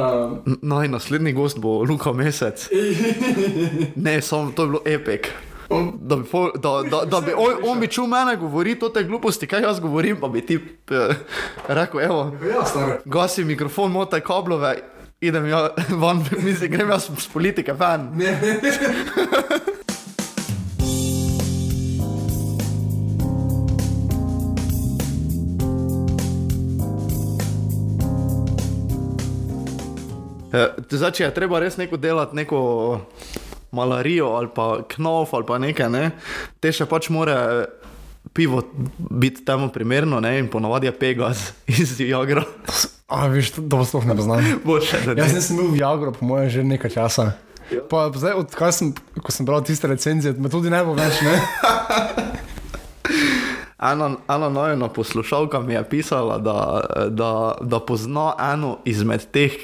Um, Naj naslednji gost bo Luka Mesec. Ne, samo to je bilo epik. Da bi, pol, da, da, da bi on, on bi čul mene govoriti o te gluposti, kaj jaz govorim, pa bi ti eh, rekel, evo, ja, stari. gasi mikrofon, motaj kablove, idem ja, van, mislim, grem jaz z politike ven. Eh, Zdaj, če je treba res neko delati, neko malarijo ali pa knof ali pa nekaj, ne, te še pač more pivo biti temu primerno ne, in ponovadi je Pegas iz Jagra. A, veš, to to sploh ne poznam. Da Jaz nisem bil v Jagru, po mojem, že nekaj časa. Pa zdaj, odkar sem, ko sem bral tiste recenzije, me tudi ne bo več, ne? Ena, ena nojena poslušalka mi je pisala, da, da, da pozna eno izmed teh,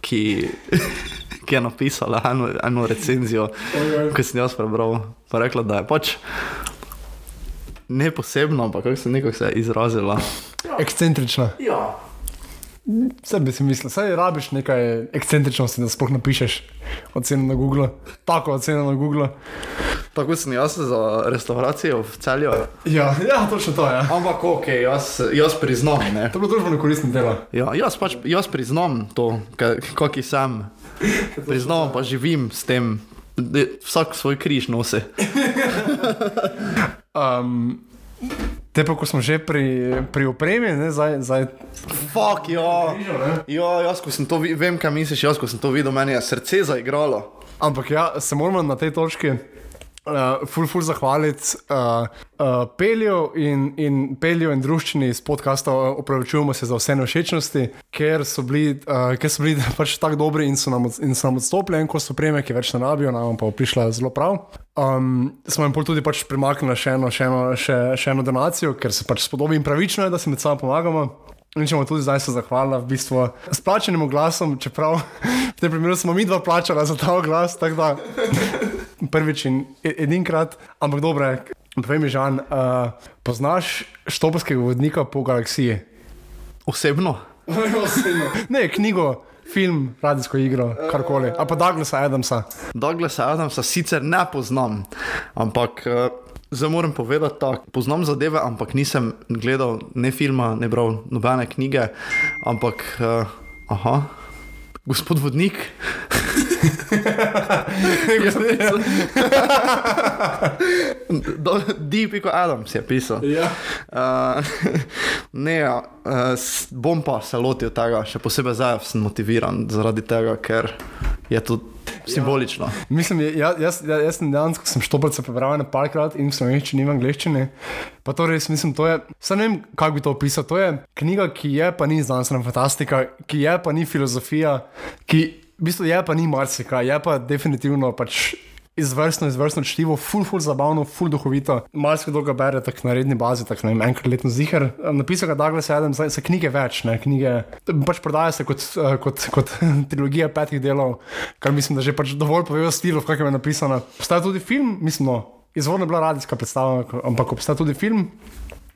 ki, ki je napisala eno, eno recenzijo, ki sem jaz prebral. Pa rekla, da je pač ne posebno, ampak kako se nekako je izrazila. Ekscentrična. Ja. Vse bi si mislil, saj rabiš nekaj ekscentričnosti, da sploh napišeš oceno na Google. Tako oceno na Google. Tako sem jaz za restauracijo v celju. Ja, ja točno to je. Ja. Ampak ok, jaz, jaz priznam. Ne. To je bilo družbeno koristno delo. Ja, jaz pač jaz priznam to, kakor sem. Priznam, pa živim s tem, da vsak svoj križ nosi. Um, te pa, ko smo že pri, pri opremi, ne, zdaj, zdaj Fak, ja. ja, jaz ko sem to videl, vem, kaj misliš, jaz ko sem to videl, meni je srce zaigralo. Ampak ja, se moramo na tej točki. Uh, ful, ful zahvaliti uh, uh, Pelju in, in Pelju in družščini iz podcasta. Opravičujemo se za vse nevšečnosti, ker so bili, uh, ker so bili pač tako dobri in so nam, od- in so nam odstopili, en ko so preme, ki več ne rabijo, nam pa prišla zelo prav. Um, smo jim tudi pač primaknili še eno, še, eno, še, še eno donacijo, ker se pač spodobi in pravično je, da si med sabo pomagamo. In če bomo tudi zdaj se zahvalili, v bistvu s plačenim glasom, čeprav v tem primeru smo mi dva plačala za ta glas, tako da prvič in e- edinkrat, ampak dobro, povej mi, Žan, uh, poznaš štoparskega vodnika po galaksiji? Osebno. Ne, knjigo, film, radijsko igro, karkoli, ali pa Douglasa Adamsa. Douglasa Adamsa sicer ne poznam, ampak uh, zdaj moram povedati tako. Poznam zadeve, ampak nisem gledal ne filma, ne bral nobene knjige, ampak uh, aha, gospod vodnik. Do- D.P. Adams je pisal. Ja. Uh, ne, ja, uh, bom pa se lotil tega, še posebej zdaj sem motiviran zaradi tega, ker je to simbolično. Mislim, ja- jaz, jaz, jaz sem dejansko sem štoparce prebral na parkrat in v slovenščini in v angleščini. Pa to res mislim, to je, saj ne vem, kako bi to opisal. To je knjiga, ki je pa ni znanstvena fantastika, ki je pa ni filozofija, ki v bistvu je pa ni marsikaj, je pa definitivno pač. Izvrstno, izvrstno čtivo, ful, ful, zabavno, ful, duhovito. Malo se dolgo bere, tako na redni bazi, tako ne vem, enkrat letno zihar. Napisal ga Douglas Adams, zdaj se knjige več, ne, knjige pač prodaja se kot, eh, kot, kot trilogija petih delov, kar mislim, da že pač dovolj pove o stilu, v kakem je napisana. Obstaja tudi film, mislim, no, izvorno je bila radijska predstava, ampak obstaja tudi film.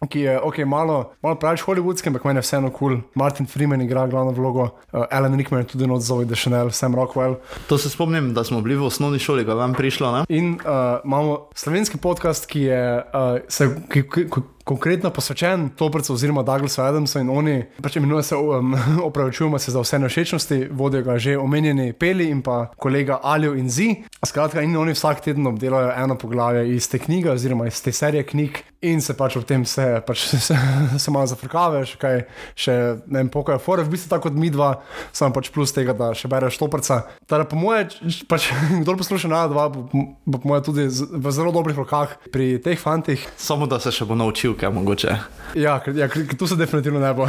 Ki je okay, malo, malo preveč hollywoodski, ampak meni je vseeno kul. Cool. Martin Freeman igra glavno vlogo, uh, Alan Rickman je tudi not Zoe Deschanel, Sam Rockwell. To se spomnim, da smo bili v osnovni šoli, ga vam prišlo. Ne? In uh, imamo slovenski podcast, ki je uh, se, ki, ki, ki, konkretno posvečen Toprcu oziroma Douglasu Adamsu in oni, pač imenuje se, um, opravičujemo se za vse nevšečnosti, vodijo ga že omenjeni Peli in pa kolega Aljo in Zi. Skratka, in oni vsak teden obdelajo eno poglavje iz te knjige oziroma iz te serije knjig in se pač ob tem se, pač, se, se malo zafrkavaš, kaj še ne vem, pokajo fore, v bistvu tako kot mi dva, samo pač plus tega, da še bereš Toprca. Teda po moje, pač, kdo posluša na dva, bo, bo po moje tudi v zelo dobrih rokah pri teh fantih. Samo da se še bo naučil, kaj mogoče. Ja, ja, tu se definitivno ne bo.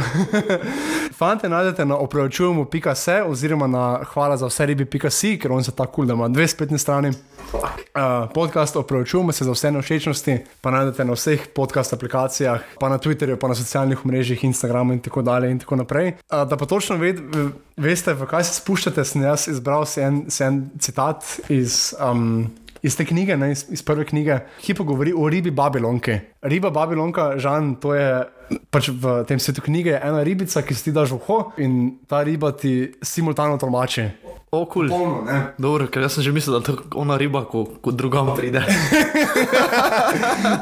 Fante najdete na opravičujemo.se oziroma na hvala za vse ribi.si, ker on se tako kul, cool, da ima dve spletni strani. Uh, podcast opravičujemo se za vse nevšečnosti, pa najdete na vseh podcast aplikacijah, pa na Twitterju, pa na socialnih mrežah, Instagramu in tako dalje in tako naprej. Uh, da pa točno ved, veste, v kaj se spuščate, sem jaz izbral si en, si en citat iz. Um, iz te knjige, ne, iz, iz prve knjige, Hipo govori o ribi Babilonki. Riba Babilonka, Žan, to je pač v tem svetu knjige ena ribica, ki si ti daš v uho in ta riba ti simultano tolmači. O, kul. Polno, ne. Dobro, ker jaz sem že mislil, da je ona riba, ko, ko drugam pride.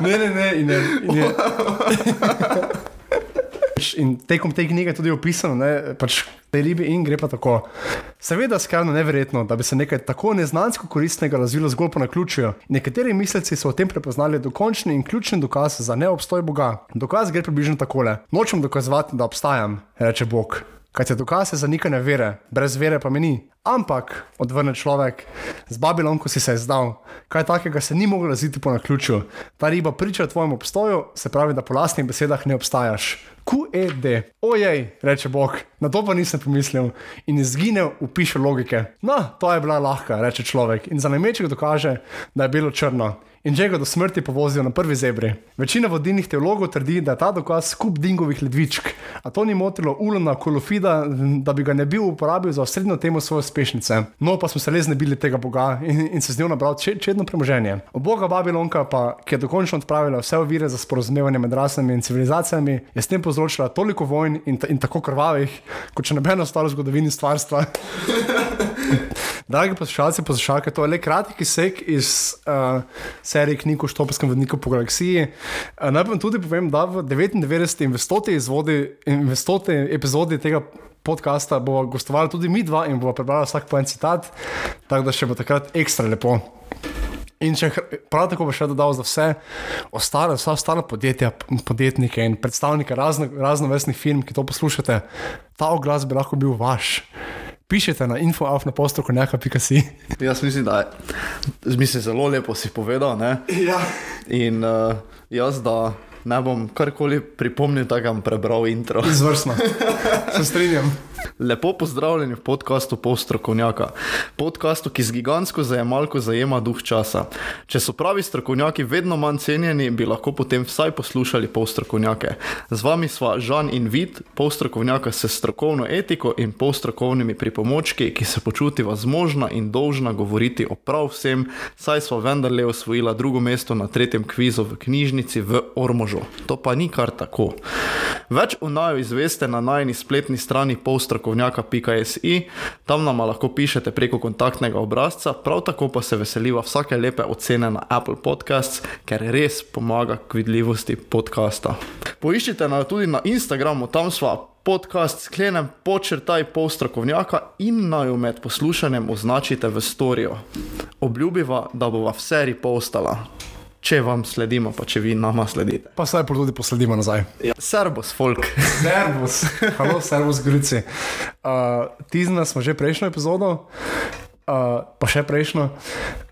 Ne, ne, ne. In je, in je, In tekom te knjige je tudi opisano, da pač te ribe in gre pa tako. Seveda, skrajno neverjetno, da bi se nekaj tako neznansko koristnega razvilo zgolj po naključju. Nekateri misleci so v tem prepoznali dokončni in ključni dokaz za neobstoj Boga. Dokaz gre približno takole: Nočem dokazovati, da obstajam, reče Bog. Kaj te dokaz je zanikanje vere, brez vere pa meni. Ampak, odvrne človek, z Babilonko si se je zdal, kaj takega se ni moglo razviti po naključju. Ta riba priča o tvojem obstoju, se pravi, da po lastnih besedah ne obstajaš. QED. Ojej, reče Bog, na to pa nisem pomislil in izginil v piše logike. No, to je bila lahka, reče človek in za nameček dokaže, da je bilo črno. In že ga do smrti povozijo na prvi zebri. Večina vodilnih teologov trdi, da je ta dokaz skup dingovih ledvičk, a to ni motilo Ulona Kolofida, da bi ga ne bil uporabil za osrednjo temo svoje uspešnice. No, pa smo se le znebili tega boga in, in se z njo nabral če, čedno premoženje. Od boga Babilonka pa, ki je dokončno odpravila vse ovire za sporozumevanje med rasami in civilizacijami, je s tem povzročila toliko vojn in, ta, in tako krvavih, kot še nobeno ostalo v zgodovini stvarstva. Dragi poslušalci, poslušalke, to je le kratki sek iz uh, serije knjig o štopskem vodniku po galaksiji. Uh, naj vam tudi povem, da v 99. in v 100. izvodi in v 100. epizodi tega podcasta bo gostovala tudi mi dva in bo prebrala vsak po en citat, tako da še bo takrat ekstra lepo. In če prav tako bo še dodal za vse ostale, vsa ostala podjetja, podjetnike in predstavnike razno, raznovrsnih firm, ki to poslušate, ta oglas bi lahko bil vaš. Pišite na infoafnapostrokovnjaka.si. Jaz mislim, da mislim, zelo lepo si povedal. Ne? Ja. In uh, jaz, da ne bom karkoli pripomnil, da bom prebral intro. Izvrstno. Se strinjam. Lepo pozdravljeni v podkastu Polstrokovnjaka, podkastu, ki z gigantsko zajemalko zajema duh časa. Če so pravi strokovnjaki vedno manj cenjeni, bi lahko potem vsaj poslušali polstrokovnjake. Z vami sva Žan in Vid, polstrokovnjaka s strokovno etiko in polstrokovnimi pripomočki, ki se počutiva zmožna in dolžna govoriti o prav vsem, saj sva vendarle osvojila drugo mesto na tretjem kvizu v knjižnici v Ormožu. To pa ni kar tako. Več o naju izveste na najni spletni strani polstrokovnjaka.si, tam nam lahko pišete preko kontaktnega obrazca, prav tako pa se veseliva vsake lepe ocene na Apple Podcasts, ker res pomaga k vidljivosti podcasta. Poiščite nas tudi na Instagramu, tam sva podcast sklenem počrtaj polstrokovnjaka in naj jo med poslušanjem označite v storijo. Obljubiva, da bova vse ripostala. Če vam sledimo, pa če vi nama sledite. Pa saj pol tudi posledimo nazaj. Ja. Serbos, folk. Servus, halo, servus, Grici. Uh, Tizna smo že prejšnjo epizodo, uh, pa še prejšnjo.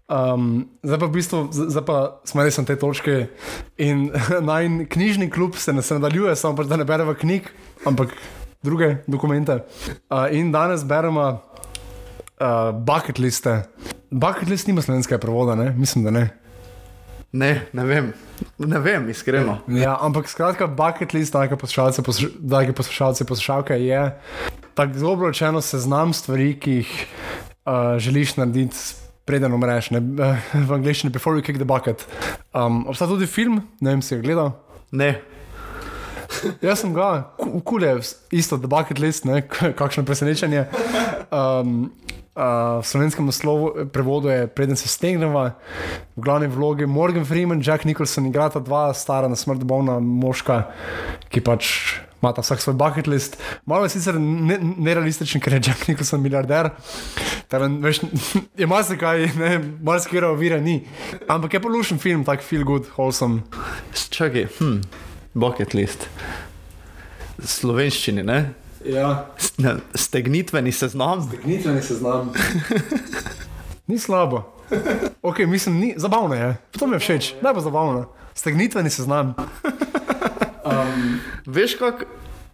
Um, zdaj pa v bistvu, z- zdaj pa smo res na tej točki in naj knjižni klub se ne se nadaljuje, samo pač da ne beremo knjig, ampak druge dokumente. Uh, in danes beremo uh, bucket liste. Bucket list nima slovenskega prevoda, ne? mislim, da ne. Ne, ne vem, ne vem, iskreno. Ja, ampak skratka, bucket list, dragi poslušalci, posluš- dragi poslušalci, poslušalke, je tako zelo rečeno seznam stvari, ki jih uh, želiš narediti, preden umreš. Ne, uh, v angleščini, before you kick the bucket. Um, obstaja tudi film, ne vem, si ga gledal. Ne, Jaz sem ga, kul je, isto, the bucket list, ne, kakšno presenečenje. Um, Uh, v slovenskem naslovu, prevodu je Preden se stegneva, v glavni vlogi Morgan Freeman, Jack Nicholson, igrata dva stara na smrt bolna moška, ki pač imata vsak svoj bucket list. Malo je sicer ne- nerealističen, ker je Jack Nicholson milijarder, tako je marsikaj, ne, marsikaj ovira ni. Ampak je pa lušen film, tak feel good, wholesome. čakaj, hm, bucket list. Slovenščini, ne? Ja. Ne, Stegnitveni seznam. Gnitveni seznam. ni slabo. Ok, mislim, ni, zabavno je. To mi je všeč, ne bo zabavno. Stegnitveni seznam. Um, Veš kak,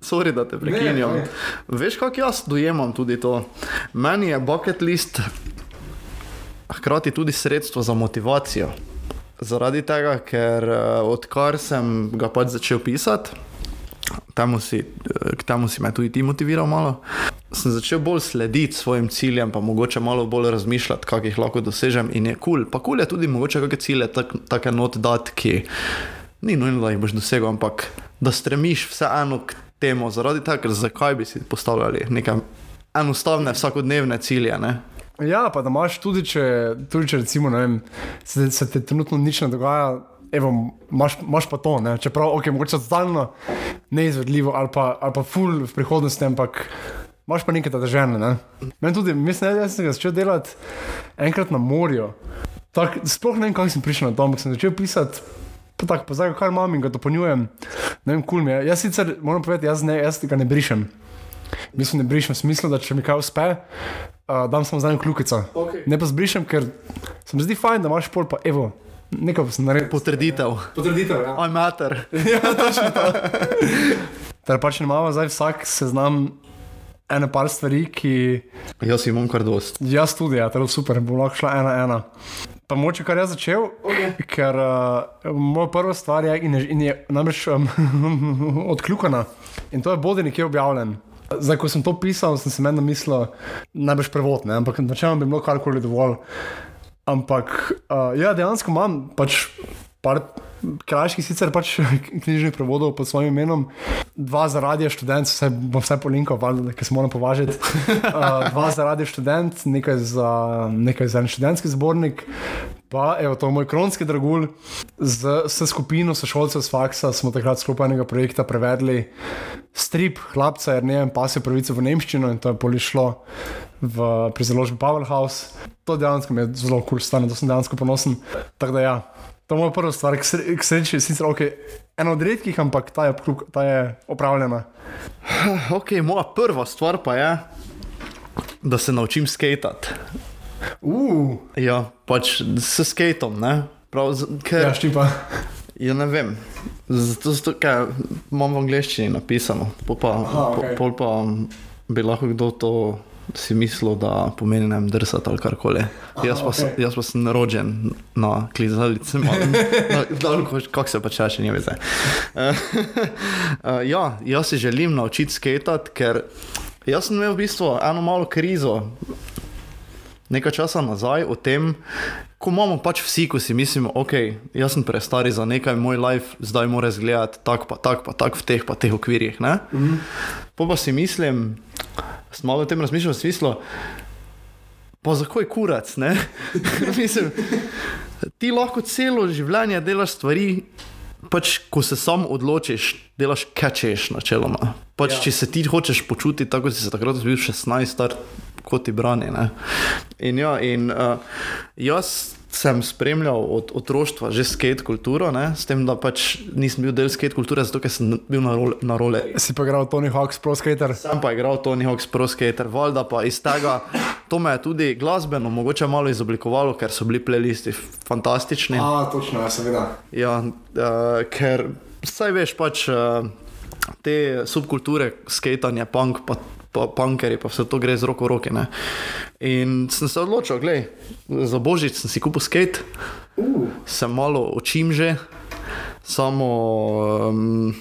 sorry, da te prekinjam. Ne, Veš kak jaz dojemam tudi to. Meni je bucket list hkrati tudi sredstvo za motivacijo. Zaradi tega, ker eh, odkar sem ga pač začel pisati, temu si, eh, k temu si me tudi ti motiviral malo, sem začel bolj slediti svojim ciljem, pa mogoče malo bolj razmišljati, kako jih lahko dosežem. In je kul, cool. pa kul cool je tudi mogoče kakšne cilje, tak, take not dati, ki ni nujno, da jih boš dosegel, ampak da stremiš vseeno k temu, zaradi tega, ker zakaj bi si postavljali neke enostavne vsakodnevne cilje. Ne? Ja, pa da imaš tudi, če, tudi če recimo, vem, se, se te trenutno nič ne dogaja. Evo, imaš, imaš pa to, ne? čeprav okay, je totalno neizvedljivo ali pa, ali pa ful v prihodnosti, ampak imaš pa nekaj državne. Ne? Meni tudi, mislim, da sem začel delati enkrat na morju. Tak, sploh ne vem, kako sem prišel na to, ampak sem začel pisati. Pa tako, pa zdaj, kar imam in ga dopolnjujem, ne vem, kul cool mi je. Jaz sicer moram povedati, jaz, ne, jaz tega ne brišem. Mislim, ne brišem v smislu, da če mi kaj uspe, uh, dam samo zadnjo kljukico. Okay. Ne pa zbrišem, ker se mi zdi fajn, da imaš pol pa evo. Nekaj sem naredil. Potrditev. Potrditev, ja. Oj, mater. ja, točno to. Ter pač ne imamo zdaj vsak seznam ene par stvari, ki. Jaz imam kar dost. Jaz tudi, ja, je super, bo lahko šla ena ena. Pa moče, kar jaz začel, Okay. ker uh, moja prva stvar je, in je, in je namreč um, odkljukana. In to je bodi nekje objavljen. Zdaj, ko sem to pisal, sem se meni mislil, najbrž prevod, ne? ampak načeloma bi bilo karkoli dovolj. Ampak uh, ja, dejansko imam pač par krajših, sicer pač knjižnih prevodov pod svojim imenom, dva za radio študent, vse bom vse polinkal, valjda, ker se moram považati. Uh, dva za radio študent, nekaj za, nekaj za en študentski zbornik. Pa, evo, to je moj kronski dragulj. Z, s skupino sošolcev z faksa smo takrat sklopenega projekta prevedli strip hlapca, jer ne vem, pasje pravice v nemščino in to je polišlo v prizaložbi Powerhouse. To dejansko mi je zelo kul, cool stane, da sem dejansko ponosen. Tako da ja, to je moja prva stvar, k sre- k sreči, sicer ok, ena od redkih, ampak ta je, ta je opravljena. Ok, moja prva stvar pa je, da se naučim skatati. Uf, Ja, pač s skatom, ne? Prav, z- ker, ja, štipa. Ja, ne vem. Zato, zato ker imam v angleščini napisano, pol pa, Aha, okej. pol pa bi lahko kdo to si mislil, da pomeni ne vem, drsati ali karkoli. Jaz, pa okej. jaz pa sem rođen na klizalici, kako se pač še ne veze. Uh, ja, jaz si želim naučiti skatati, ker jaz sem imel v bistvu eno malo krizo nekaj časa nazaj o tem, ko imamo pač vsi, ko si mislimo, ok, jaz sem prestari za nekaj, moj life zdaj mora izgledati tako, pa tako, pa tako v teh, pa teh okvirjih. Mm -hmm. Pa pa si mislim, sem malo o tem razmišljal, v smislu, pa zakaj kurac, ne? mislim, ti lahko celo življenje delaš stvari. Pač, ko se sam odločiš, delaš kečeš, načeloma. Pač, Ja. Če se ti hočeš počutiti tako, kot si se takrat bil 16, star, kot ti brani. Ne? In, ja, in uh, jaz sem spremljal od otroštva že skate kulturo, ne? s tem, da pač nisem bil del skate kulture, zato ker sem bil na, role, na role. Si pa igral Tony Hawk's Pro Skater. Sem pa igral Tony Hawk's Pro Skater, valjda pa iz tega, to me je tudi glasbeno mogoče malo izoblikovalo, ker so bili playlisti fantastični. A, točno, ja, seveda. Ja, uh, ker saj veš, pač uh, te subkulture, skatanje, punk, pa, pa punkeri, pa vse to gre z roko v roke. Ne? In sem se odločil, gledaj, za božič sem si kupil skate, Uh. sem malo učim že, samo. Um,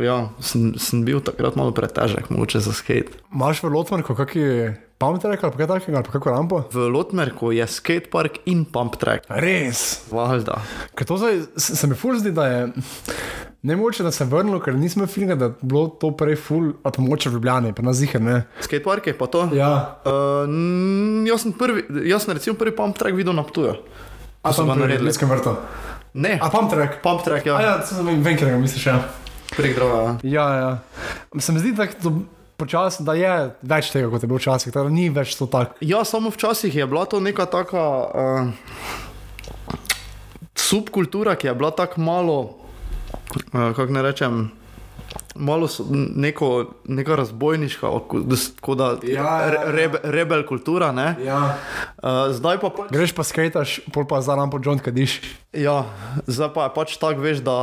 Ja, sem, sem bil takrat malo pretežek, mogoče za skate. Imaš v Lotmanku kakšen pump track ali kaj takega, ali pa kakšno rampo? V Lotmerku je skatepark in pump track. Res. Valjda. Ker to zdaj, se mi ful zdi, da je ne moče, da se je vrnilo, ker nismo filmali, da je bilo to prej ful, ali pa moče v Ljubljani, pa na ziher ne. Skatepark je pa to. Ja, Uh, jaz sem prvi, jaz sem recimo prvi pump track videl na Ptuju. a so tam ga pri naredili. Ljudskem vrtu. Ne, A pump track. pump track, A ja, ja, to sem vem, ker ga misliš, ja. prek drova. Ja, ja. Se mi zdi, da, to počas, da je več tega, kot je bilo včasih, da ni več to tako. Ja, samo včasih je bila to neka taka uh, subkultura, ki je bila tako malo, uh, kako ne rečem. Malo so neko, neka razbojniška, tako da Ja, ja, ja. re, rebe, rebel kultura. Ne? Ja. Uh, zdaj pa pač, Greš pa skataš, pol pa za rampo John Kadiš. ja, zdaj pa je pač tako, veš, da,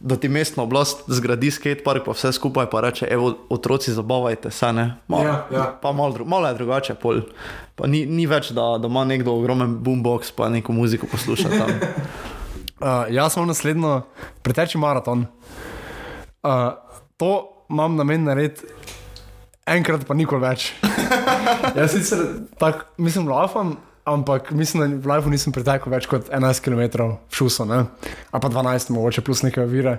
da ti mestna oblast zgradi skatepark, pa vse skupaj pa reče, evo, otroci zabavajte se, ne. Malo, Ja, ja. Pa malo, malo je drugače, pol. Pa ni, ni več, da, da ima nekdo ogromen boombox, pa neko muziko posluša tam. Uh, jaz sem naslednjo preteči maraton. Uh, to imam namen narediti enkrat pa nikoli več. Jaz sicer tako, mislim, lafam, ampak mislim, da v lifeu nisem pretekel več kot 11 km v šuso, ne? ali pa 12, mogoče plus neke ovire.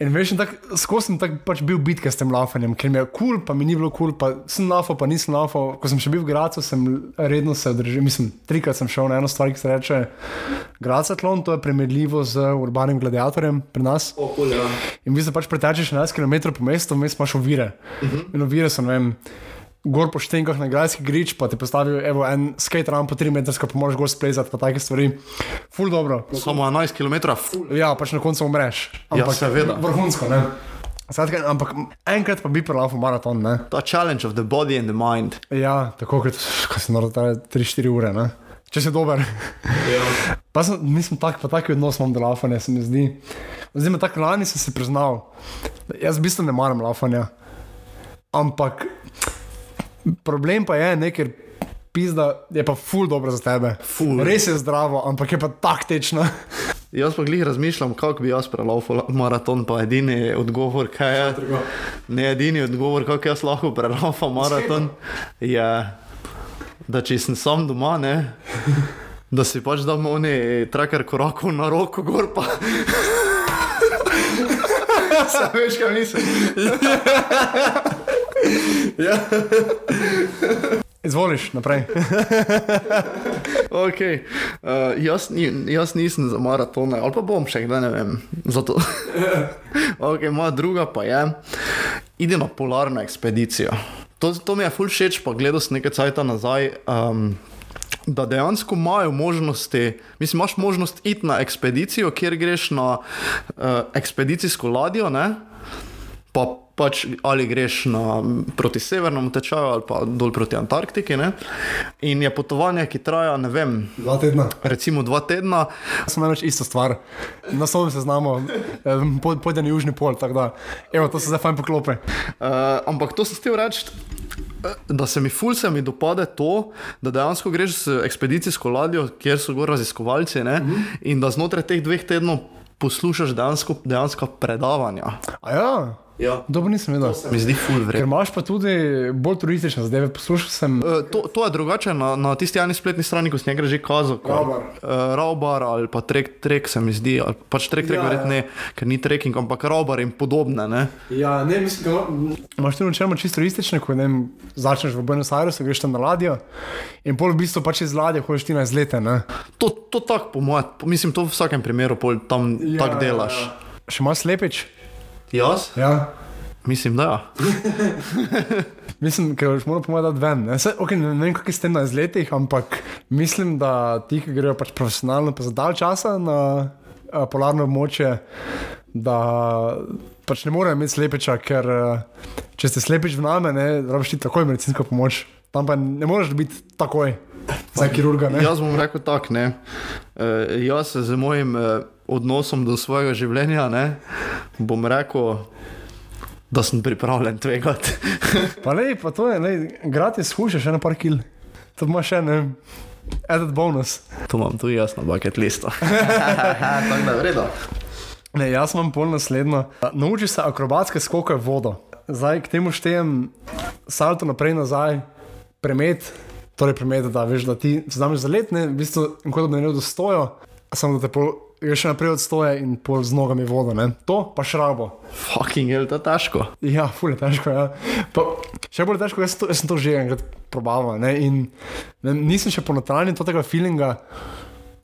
In veš, tako skozi sem tak pač bil bitke s tem lafanjem, ker mi je kul, cool, pa mi ni bilo kul, cool, pa sem lafal, pa nisem lafal. Ko sem še bil v Gracu, sem redno se držal, mislim, trikrat sem šel na eno stvar, ki se reče Gracatlon, to je primerljivo z urbanim gladiatorjem pri nas. Oh, cool, ja. In vi se pač pretečeš 11 km po mestu, vmes imaš ovire. Uh -huh. In ovire so, ne vem gor po štenkah na grajski grič, pa ti postavijo evo, en skate ramp po 3 metre, pa moraš gor splezati, pa take stvari. Ful dobro. Samo 11 km. Ja, pač na koncu umreš. Ja, ampak ja, seveda. Vrhunsko, ne? Sadka, ampak enkrat pa bi prelafil maraton, ne? Ta challenge of the body and the mind. Ja, tako kot si naredil 3-4 ure, ne? Če si dober. Ja. Pa sem, nisem tak, pa taki odnos imam do lafanja, se mi zdi. Zdaj me tako lani sem si priznal. Jaz v bistvu ne maram lafanja. Ampak Problem pa je, ne, ker pizda je pa ful dobro za tebe. Ful. Res je zdravo, ampak je pa taktično. Jaz pa glih razmišljam, kako bi jaz prelaufen maraton, pa edini odgovor, kaj je. Ne edini odgovor, kako jaz lahko prelaufen maraton, je, da če sem sam doma, ne, da si pač dam oni traker korakov na roko gor pa. Sam veš, kaj mislim. ja. Izvoliš naprej. okay. uh, jaz, jaz nisem za maratone, ali pa bom še kdaj, ne vem. okay, moja druga pa je, ide na polarno ekspedicijo. To, to mi je ful všeč, pa gledal sem nekaj časa nazaj. Um, Da dejansko imajo možnosti, mislim, imaš možnost iti na ekspedicijo, kjer greš na uh, ekspedicijsko ladjo, ne? pa pač ali greš na, proti severnemu tečaju ali pa dol proti Antarktiki. Ne? In je potovanje, ki traja, ne vem, dva tedna. Recimo dva tedna. Samo reči isto stvar. Na sobi se znamo, pojdem na južni pol, tako da, evo, to se zdaj fajn poklope. Uh, ampak to sem htel reči. Da se mi fulse mi dopade to, da dejansko greš z ekspedicijsko ladjo, kjer so gor raziskovalci, mm -hmm. in da znotraj teh dveh tednov poslušaš dejansko, dejansko predavanja. Ja. Ja. Dobro, nisem videl. Mi zdi ful vredno. Ker imaš pa tudi bolj turistične zadeve. Poslušal sem. Uh, to, to je drugače na, na tisti eni spletni strani, ko si nekaj že kazal. Raubar. Uh, Raubar ali pa trek, trek se mi zdi. Ali, pač trek, trek, ja, verjetno ja. ne, ker ni trekking, ampak Raubar in podobne. Ne? Ja, ne, mislim, da imaš tu načeloma čisto turistične, ko ne začneš v Buenos Airesu, greš tam na ladjo in pol v bistvu pač iz ladje hočeš ti na izlete. Ne? To, to tako, po mojem, mislim, to v vsakem primeru tam ja, tako delaš. Ja, ja. Še imaš slepič? Jaz? Ja. Mislim, da. Ja. mislim, ker boš moral pomagati ven. Ne, Se, okay, ne, ne vem, kako ste na izletih, ampak mislim, da ti, ki grejo pač profesionalno, pa za dalj časa na a, polarno območje, da pač ne morejo imeti slepiča, ker če ste slepič v name, ne rabiš ti takoj medicinsko pomoč. Tam pa ne moreš biti takoj. Za kirurga. Ne? Jaz bom rekel tako. E, jaz z mojim e, odnosom do svojega življenja ne, bom rekel, da sem pripravljen tvegati. pa ne, pa to je, gratis skušaš, še na par kil. To ima še ne. Edit bonus. To imam tu jasno, bucket listo. Tako da je vredno. Ne, jaz imam pol naslednjo. Nauči se akrobatske skoke v vodo. Zdaj k temu štejem salto naprej nazaj, premet, torej premet, da veš, da ti znaš za let, ne, v bistvu, kot da ne gre do stojo, samo da te pol je še naprej odstoje in pol z nogami vodo, ne? to pa šrabo. Fucking je to težko. Ja, ful je težko. Ja. Pa, še bolj težko, jaz, to, jaz sem to že enkrat probaval ne? in ne, nisem še ponotranjen tega feelinga,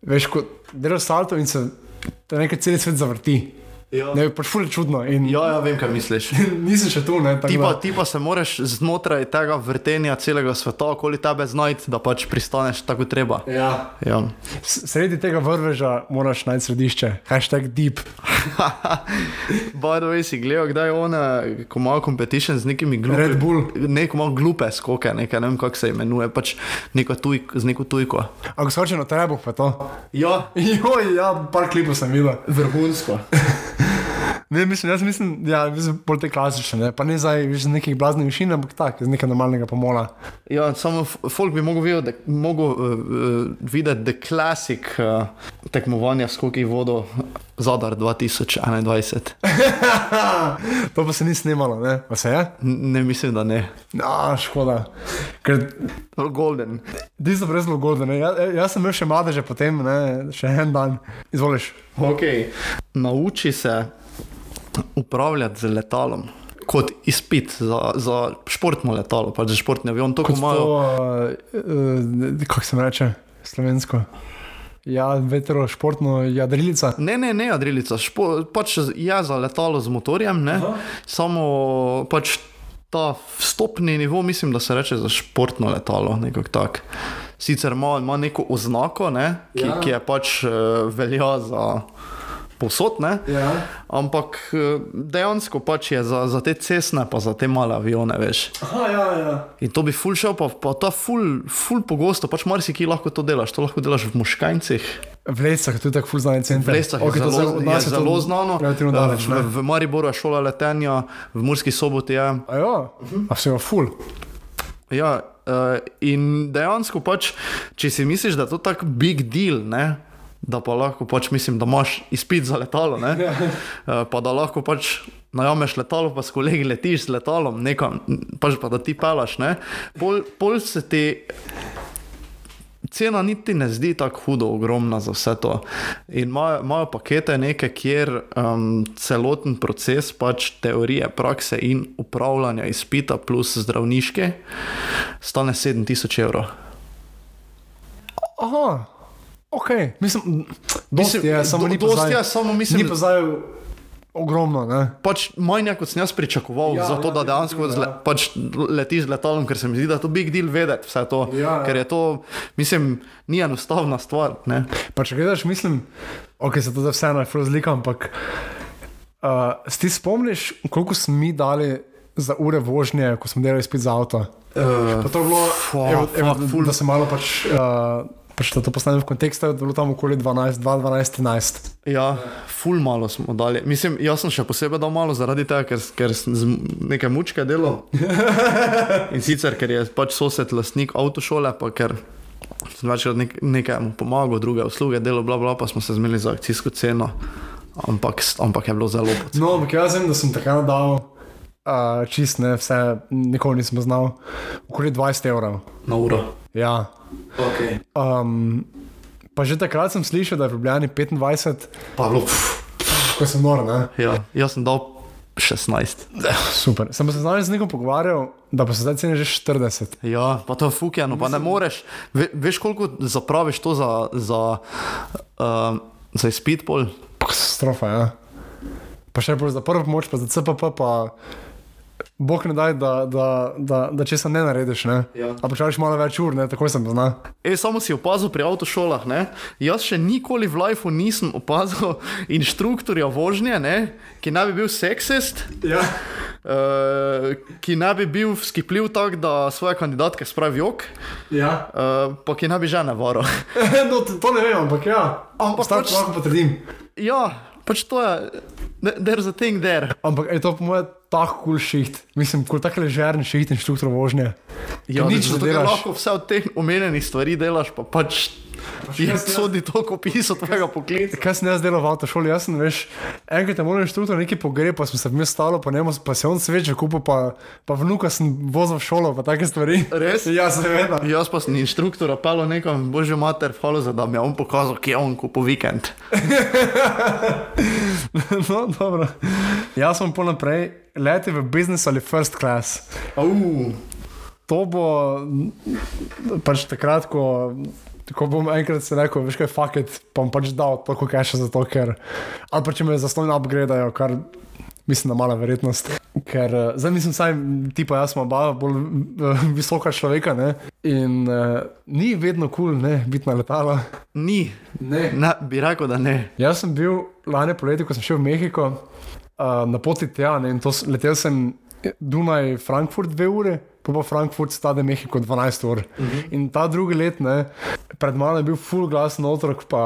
veš, ko delaš salto in se nekaj cel svet zavrti. Ja. Ne, pač ful je čudno. In... Ja, ja, vem, kaj misliš. Nisem še tu, ne. Ti pa, ti pa se moraš znotraj tega vrtenja celega sveta, okoli tebe znajti, da pač pristaneš tako treba. Ja. Ja. Sredi tega vrveža moraš najti središče. Hashtag deep. By the way, si gledal, kdaj je ona, ko ima competition z nekimi glupi. Red Bull. Neko malo glupe skoke, nekaj, ne vem, kako se imenuje, pač neko tujko, z neko tujko. Ako skoči na trebuh, pa to. Ja. Joj, ja, par klipov sem videl. Vrhunsko. Ne, mislim, jaz mislim, ja, mislim, bolj te klasične, ne? pa ne zdaj iz nekih blaznih višin, ampak tako, iz nekega normalnega pomola. Ja, samo f- folk bi mogel videti, da, mogel, uh, uh, videti the classic uh, tekmovanja skoki vodo Zadar 2021. to pa se ni snimalo, ne? Pa se je? N- Ne mislim, da ne. No, škoda. Ker Golden. ti so brez logoda, ne? Ja, jaz sem imel še mladeže potem, ne? Še en dan. Izvoliš. Okay. Nauči se upravljati z letalom. Kot izpit za, za športno letalo, pač za športni avion, to, ko Kot imajo. to, uh, uh, kako se reče, slovensko. Ja, vetro, športno jadrilica. Ne, ne, ne, Adrilica, špo, pač je za letalo z motorjem, ne, samo pač ta vstopni nivo, mislim, da se reče za športno letalo, nekako tak. Sicer ima, ima neko oznako, ne, ki, ja. ki je pač uh, velja za posod, ne, Ja. ampak eh, dejansko pač je za, za te cestne, pa za te male avione, veš. Aha, ja, ja. In to bi ful šel, pa, pa ta ful, ful pogosto, pač marsikaj lahko to delaš, to lahko delaš v Moškajncih. V Lescah, je tako ful znani center. V Lescah Okej, je zelo, je zelo znano. Eh, daleč, v, v Mariboru je šola letenja, v Murski soboti je. A ja, a vse je ful. Ja, uh, in dejansko pač, če si misliš, da je to tak big deal, ne? Da pa lahko pač mislim, da imaš izpit za letalo, ne? uh, pa da lahko pač najameš letalo, pa s kolegi letiš z letalom, nekam, pač pa da ti pelaš, ne? Pol, pol se ti cena niti ne zdi tako hudo ogromna za vse to. In imajo pakete neke, kjer um, celoten proces pač teorije, prakse in upravljanja izpita plus zdravniške stane 7000 evrov. Aha, ok, mislim, dosti Mislim, je, samo do- ni dosti je, samo mislim- Ni zdaj ogromno, ne? Pač manj, kot sem jaz pričakoval, Ja, ja, zato ja, da dejansko definitivno, zle, ja. pač letiš z letalom, ker se mi zdi, da je to big deal vedeti vse to. Ja, ja. Ker je to, mislim, ni enostavna stvar. Ne? Pa če gledaš, mislim, ok, se to zdaj vseeno razlika, ampak uh, si spomniš, koliko smo mi dali za ure vožnje, ko smo delali spet za avto? Uh, Pa to je bilo, Fuck, evo, evo, ful. da se malo pač, uh, pač da to postavim v kontekst, da je bilo tam okoli 12, 2, 12, 13. Ja, ful malo smo dali. Mislim, jaz sem še posebej dal malo zaradi tega, ker, ker sem neke mučke delal. In sicer, ker je pač sosed lastnik avtošole, pa ker sem večkrat nek, nekaj pomagal, druge usluge delal, bla, bla, pa smo se zmeli za akcijsko ceno. Ampak, ampak je bilo zelo poceni. No, ampak jaz vem, da sem takrat dal uh, čist ne, vse, nikoli nisem znal, okoli 20 evrov. Na uro. Ja. Okay. Um, pa že takrat sem slišal, da je v Ljubljani 25, Pa bilo, pff, ko sem nor, ne? ja, jaz sem dal 16. Super. Sem se znal z nekom pogovarjal, da pa se zdaj ceni že 40. Ja, pa to je fukjano, pa ne moreš. Ve, veš, koliko zapraviš to za, za, um, za izpit pol? Katastrofa, ja. Pa še bolj za prvo pomoč, pa za CPP, pa Bog ne daj, da, da, da, da česa ne narediš, ne? Ja. A počakaš malo več ur, ne? Takoj sem znal. E, samo si opazil pri avtošolah, ne? Jaz še nikoli v lifeu nisem opazil inštruktorja vožnje, ne? ki naj bi bil seksist, Ja. uh, ki naj bi bil skipljiv tako, da svoje kandidatke spravi jok, ja. uh, pa ki naj bi žene varo. no, to, to ne vem, ampak ja. Ampak Start pač- lahko potrdim. ja, pač to je, there's a thing there. Ampak je to po mojem tako kul cool šiht. Mislim, kul tak ležerni šiht inštruktor vožnje. Ja, nič delaš. lahko vse od teh omenjenih stvari delaš, pa pač je sodi to, ko piso tvojega poklica. Kaj sem jaz delal v avtošoli? Jaz sem, veš, enkrat je moj inštruktor nekaj pogre, pa smo se vmes stalo, pa, njemu, pa se on sveče kupil, pa, pa vnuka sem vozil v šolo, pa take stvari. Res? Ja, seveda. Jaz pa sem inštruktora pelo nekam, božjo mater, hvala za da mi je on pokazal, kje je on kupil vikend. no, dobro. Jaz sem pol naprej, leti v business ali first class. Uh. To bo pač takrat, ko, ko bom enkrat se rekel, veš kaj, fuck it, pa bom pač dal toliko cache za to, ker. Ali pa če me zastonj upgradeajo, kar mislim, da mala verjetnost. Ker uh, zdaj nisem saj, ti pa jaz smo oba bolj uh, visoka človeka, ne? In uh, ni vedno kul, cool, ne, biti na letalo. Ni, Ne. ne, bi rekel, da ne. Jaz sem bil lani poleti, ko sem šel v Mehiko, uh, na poti tja ne, in to, letel sem Dunaj, Frankfurt dve ure, pa pa Frankfurt stade Mehiko 12 ur. In ta drugi let, ne, pred mano je bil full glasen otrok, pa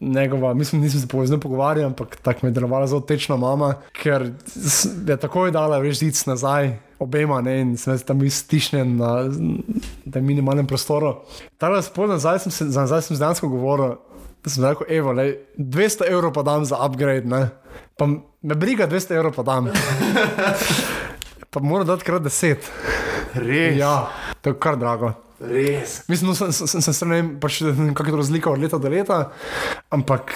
njegova, mislim, nisem se povezal pogovarjal, ampak tako me je delovala zelo tečna mama, ker je takoj dala več zic nazaj. Obema, ne, in sem tam bil stišnen na tem minimalnem prostoru. Tako spodaj nazaj sem, se, za nazaj sem dejansko govoril, da sem rekel, evo, lej, 200 evrov pa dam za upgrade, ne. Pa me briga 200 evrov pa dam. pa moram dati krat 10. Res. Ja, to je kar drago. Res. Mislim, no, sem, sem, sem se ne vem, pač, kako je to razlika od leta do leta, ampak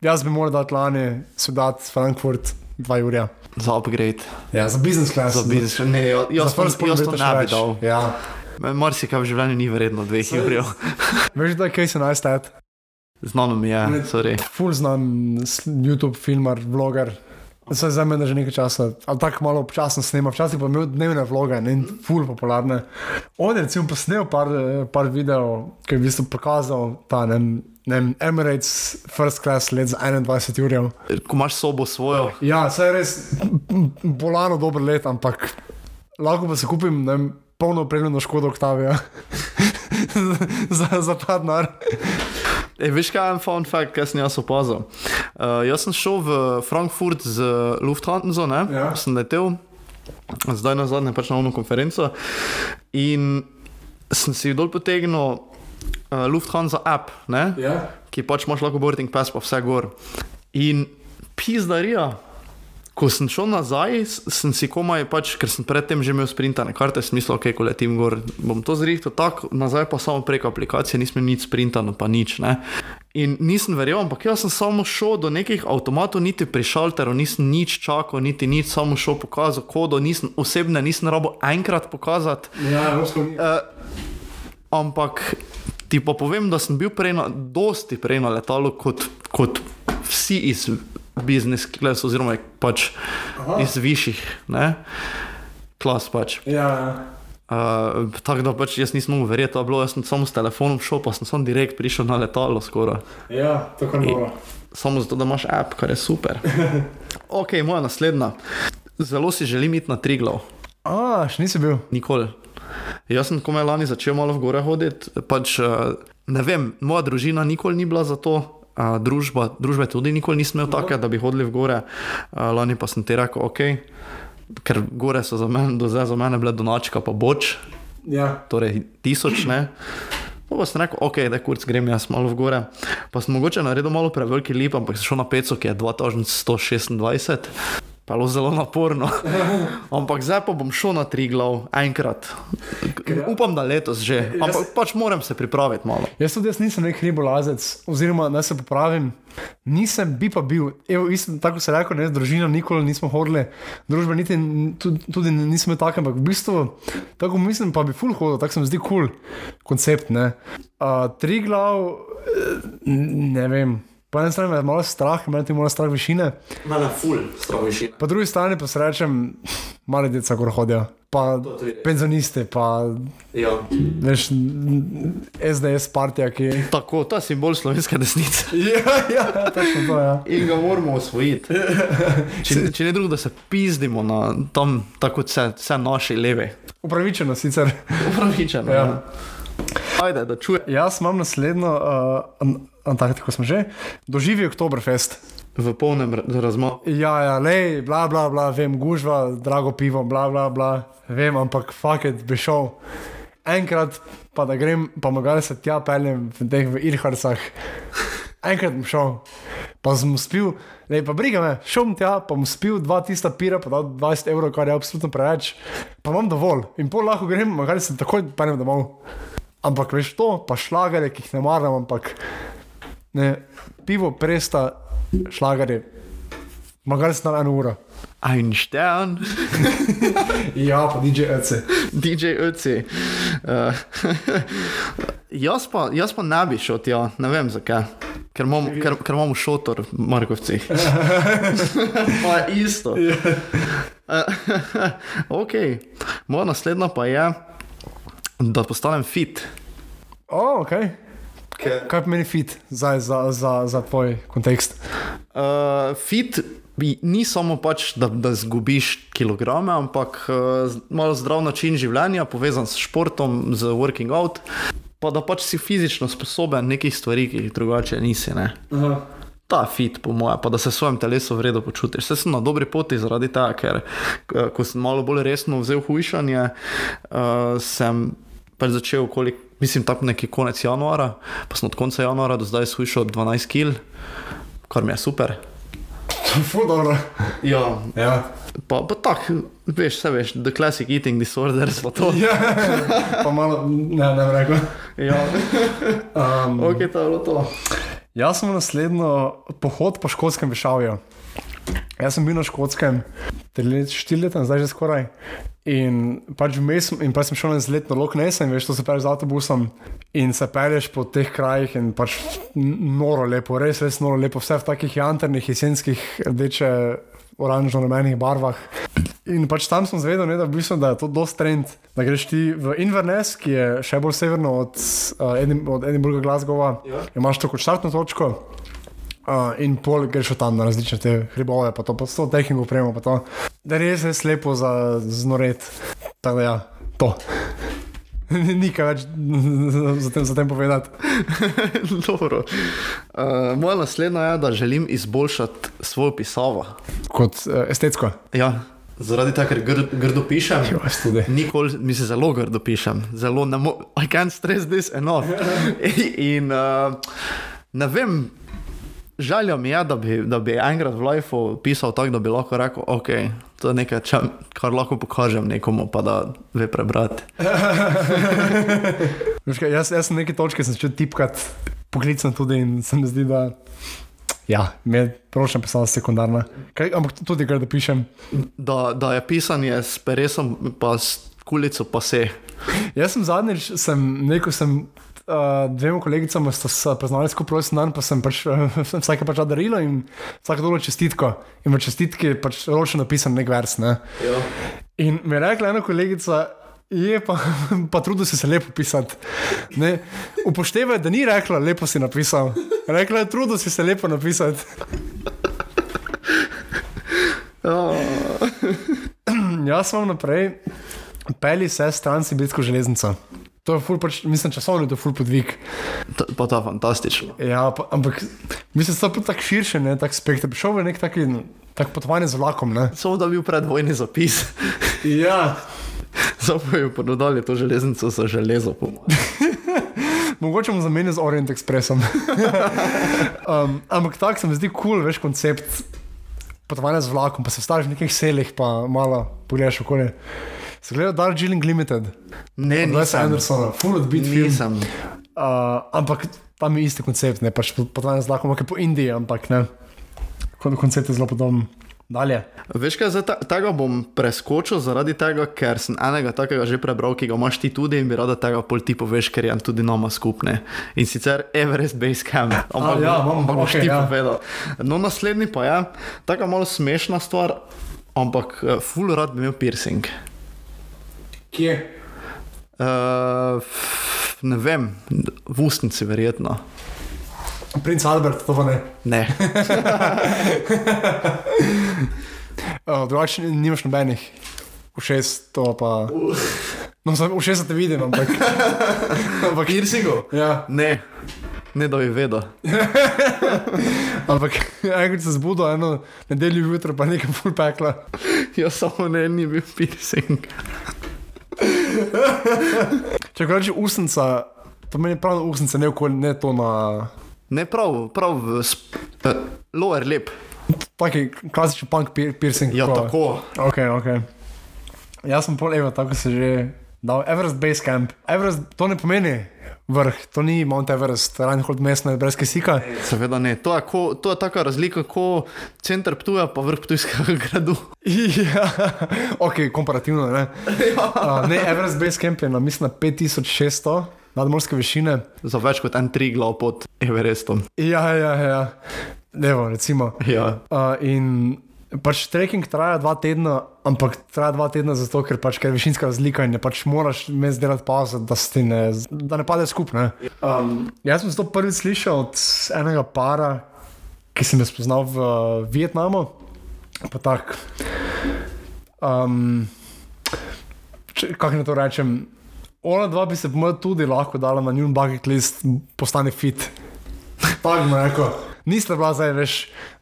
jaz bi moral dati lani, sodati Frankfurt, dva urja. Za upgrade. Ja, za business class. Za biznis. Ne, ja- jaz, Za first jaz, jaz to ne bi dal. Ja. Marsikaj v življenju ni vredno dveh evrov. Veš, da je Casey Neistat, Znano mi je, sorry. full znan YouTube filmar, vloger. Se za mene že nekaj časa, ali tako malo občasno snema, včasih pa imel dnevne vloge in full popularne. On je recimo posnel par, par videov, ki je v bistvu pokazal ta ne, ne, Emirates First Class let za 21 ur. Ko imaš sobo svojo, Ja, se je res bolano dober let, ampak lahko pa se kupim ne, polno opremljeno škodo Octavia za, za ta denar. E, veš kaj je en fun fact, kaj sem jaz opazil? Uh, jaz sem šel v Frankfurt z Lufthansa, ne? Ja. sem letel, zdaj na zadnje pač na eno konferenco in sem si dol potegnil uh, Lufthansa app, ne? Ja. ki pač imaš lahko boarding pass pa vse gor. In pizdarija. Ko sem šel nazaj, sem si komaj, pač, ker sem predtem že imel sprintane karte, smisel, ok, ko letim gor, bom to zrihtal tako, nazaj pa samo preko aplikacije, nisem nič sprintano, pa nič. Ne? In nisem verjel, ampak jaz sem samo šel do nekih avtomatov, niti pri šalteru, nisem nič čakal, niti nič, samo šel pokazati kodo, nisem osebne, nisem rabo enkrat pokazati. Ja, Evropska unija. Uh, ampak ti pa povem, da sem bil prej na, dosti prej na letalu kot, kot vsi iz business class, oziroma pač Aha. iz višjih ne? klas. Pač. Ja, ja. Uh, tako da pač jaz nisem mogel verjeti, bilo, jaz sem samo s telefonom šel, pa sem samo direkt prišel na letalo skoraj. ja to kar mora. Samo zato, da imaš app, kar je super. ok, moja naslednja. Zelo si želim iti na Triglav. A, še nisi bil. Nikoli. Jaz sem komaj lani začel malo v gore hoditi. Pač, eh, ne vem, moja družina nikoli ni bila za to. Uh, družba, družbe tudi nikoli nisem imel take, da bi hodili v gore. Uh, lani pa sem ti rekel, ok, ker gore so za mene, do zdaj za mene bile donačka, pa boč, Ja. torej tisoč ne. Pa, pa sem rekel, ok, da kurc grem jaz malo v gore. Pa sem mogoče naredil malo preveliki lip, ampak sem šel na peco, ki je 2126. Pa je bilo zelo naporno. ampak zdaj pa bom šel na tri glav, enkrat. Upam, da letos že. Ampak pač moram se pripraviti malo. Jaz tudi jaz nisem nek hribolazec, oziroma naj se popravim. Nisem, bi pa bil, Evo, isto, tako se reče, ne, z družino nikoli nismo hodili, družba niti tudi, tudi nismo take, ampak v bistvu, tako mislim, pa bi full hodil, tako se mi zdi kul cool koncept. Ne. Uh, tri glav, ne vem. Po eni strani me je malo strah, imam tudi malo strah višine, Mene ful, stravišina. po drugi strani pa se rečem, mali deca, ko hodijo, pa penzionisti, pa Ja. veš, SDS partija, ki. Tako, ta simbol slovenske desnice. Ja, ja, točno to je. Ja. In ga moramo osvojiti. Če, če ne drugo, da se pizdimo na tam, tako vse, vse naše leve. Upravičeno sicer. Upravičeno. Ja. Ja. Ajde, da čujem. Jaz imam naslednjo, uh, Antarktiko smo že, doživi Oktoberfest. V polnem ra- razmahu. Ja, ja, le, bla, bla, bla, vem, gužva, drago pivo, bla, bla, bla, vem, ampak faket bi šel. Enkrat pa da grem, pa mogaj se tja peljem v teh v Irharcah. Enkrat bom šel, pa sem spil, le pa briga me, šel bom tja, pa bom spil dva tista pira, pa dal 20 evrov, kar je absolutno preveč, pa imam dovolj in pol lahko grem, mogaj se takoj peljem domov. Ampak veš to, pa šlagare, ki jih ne maram, ampak ne, pivo presta, šlagare, mogaj se na eno uro. Einstein, Ja, pa DJ Ece. DJ Öci. Uh, jaz, pa, jaz pa ne bi šel tja, ne vem zakaj. Ker, imam, ker, ker imamo šotor v Markovcih. pa isto. ok, moja naslednja pa je, da postanem fit. O, ok. Kaj pomeni fit za, za, za, za tvoj kontekst? Uh, fit ni samo pač, da, da zgubiš kilograme, ampak uh, malo zdrav način življenja, povezan s športom, z working out, pa da pač si fizično sposoben nekih stvari, ki jih drugače nisi. Ne? Aha. Ta fit, po mojem, pa da se v svojem telesu v redu počutiš. Vse sem na dobri poti zaradi tega, ker eh, ko sem malo bolj resno vzel hujšanje, uh, sem pač začel okoli, mislim, tako neki konec januara, pa sem od konca januara do zdaj shujšal 12 kg, kar mi je super. Ful dobro. Ja, Ja. pa, pa tako, veš, vse veš, the classic eating disorders, pa to. ja. pa malo, ne, ne rekel. Ja, Um, ok, to je bilo to. Jaz sem naslednjo pohod po škotskem višavju. Jaz sem bil na škotskem, tri let, štiri leta, zdaj že skoraj. In pač vmes, in pa sem šel na izlet na Loch Ness, in veš, to se pere z avtobusom. In se peleš po teh krajih, in pač noro lepo, res, res noro lepo, vse v takih jantrnih, jesenskih, rdeče, oranžno-rumenih barvah. In pač tam sem zvedel, ne, da, v bistvu, da je to dost trend, da greš ti v Inverness, ki je še bolj severno od, uh, Edim, od Edinburgha, Glasgowa, Ja. imaš to kot štartno točko. Uh, in pol greš tam na različne te hribove, pa to pa s to tehniko upremo, pa to. Da je res, res lepo za znoret. Tako da ja, to. Ni kaj več za tem, za tem povedati. Dobro. Uh, moja naslednja je, da želim izboljšati svojo pisavo. Kot uh, estetsko. Ja, zaradi tega, ker gr, grdo pišem. Nikoli, mislim, zelo grdo pišem, zelo ne morem, I can't stress this enough. In uh, ne vem, želja mi je, da bi, da bi enkrat v lifeu pisal tako, da bi lahko rekel, ok, to je nekaj, če, kar lahko pokažem nekomu, pa da ve prebrati. Veš kaj, Jaz, jaz sem neke točke sem začel tipkati, poklicno tudi in se mi zdi, da. Ja, mi je prošla pisala sekundarna. Kaj, ampak tudi, ker da pišem. Da, da je pisanje s peresom, pa s kulico, pa se. Jaz sem zadnjič, sem neko, sem uh, dvema kolegicama sta se praznali skupaj rojsten dan, pa sem pač uh, vsake pač darilo in vsake dolo čestitko. In v čestitki je pač ročno napisan nek vers. Ne? Ja. In mi je rekla ena kolegica, je pa, pa trudil si se lepo pisati. Ne? Upoštevaj, da ni rekla, lepo si napisal. Rekla je, trudil si se lepo napisati. Ja. Jaz sem naprej, peli se stran Sibirsko železnico. To je ful, pač, mislim, časovno je to ful podvig. Ta- Pa ta fantastično. Ja, pa, ampak mislim, da je to tako širše, ne, tak spektr. Šel je nek taki, tak potovanje z vlakom. Ne. Samo da bi bil predvojni zapis. Ja. Zapojo ponudili to železnico za železo. po mojem. Mogoče bomo zamenjali z Orient Expressom. um, ampak tako se mi zdi kul, cool, veš, koncept potovanja z vlakom, pa se vstaviš v nekih selih, pa malo pogledaš okolje. Se gleda Darjeeling Limited, Ne, Wes nisem. Andersona, full odbit film. Nisem. Uh, ampak tam je isti koncept, ne pač potovanje z vlakom, ampak je po Indiji, ampak ne. Kon- Koncept je zelo podoben. Dalje. Veš kaj, ta- tega bom preskočil zaradi tega, ker sem enega takega že prebral, ki ga imaš ti tudi in bi rada tega pol ti poveš, ker je tudi nama skupne. In sicer Everest Base Camp. Ampak, ja, bom- boš okej, ti ja. povedal. No, naslednji pa je, taka malo smešna stvar, ampak eh, full rad bi imel piercing. Kje? Uh, ne vem, v ustnici verjetno. Princ Albert, to pa ne. Ne. Uh, drugače nimaš nobenih. Všes to pa. No, sem- všes te vidim, ampak. ampak Piercingu? ja, Ne. Ne da bi vedel. ampak enkrat se zbudo, eno nedeljo jutro pa nekaj full pekla. Jaz samo ne, ni bil piercing. Če reče usnica, to meni prav na usnice, ne, okoli, ne to na. Ne prav, prav sp, uh, lower lip. Taki klasični punk pier, piercing. Ja, tako. Ok, ok. Jaz sem pol Evo, tako se že dal. Everest Base Camp. Everest, to ne pomeni vrh, to ni Mount Everest, Reinhold mestno, brez kisika. Seveda ne. To je, ko, to je taka razlika, kot center Ptuja, pa vrh Ptujskega gradu. Ja, ok, komparativno. Ne, uh, ne Everest Base Camp je na, mislim, na 5600 nadmorske višine. Za več kot en tri glav pod Everestom. Ja, ja, ja. Levo, recimo. Ja. Uh, in pač trekking traja dva tedna, ampak traja dva tedna zato, ker, pač, je višinska razlika in pač moraš mes delati pauzo, da, ne, da ne pade skupaj. Um, jaz sem to prvič slišal od enega para, ki sem jo spoznal v uh, Vietnamu. Pa tako. Um, kako naj to rečem? Ona dva bi se po mojem tudi lahko dala na njun bucket list, postane fit. Tako bi rekel. Nista bila zdaj več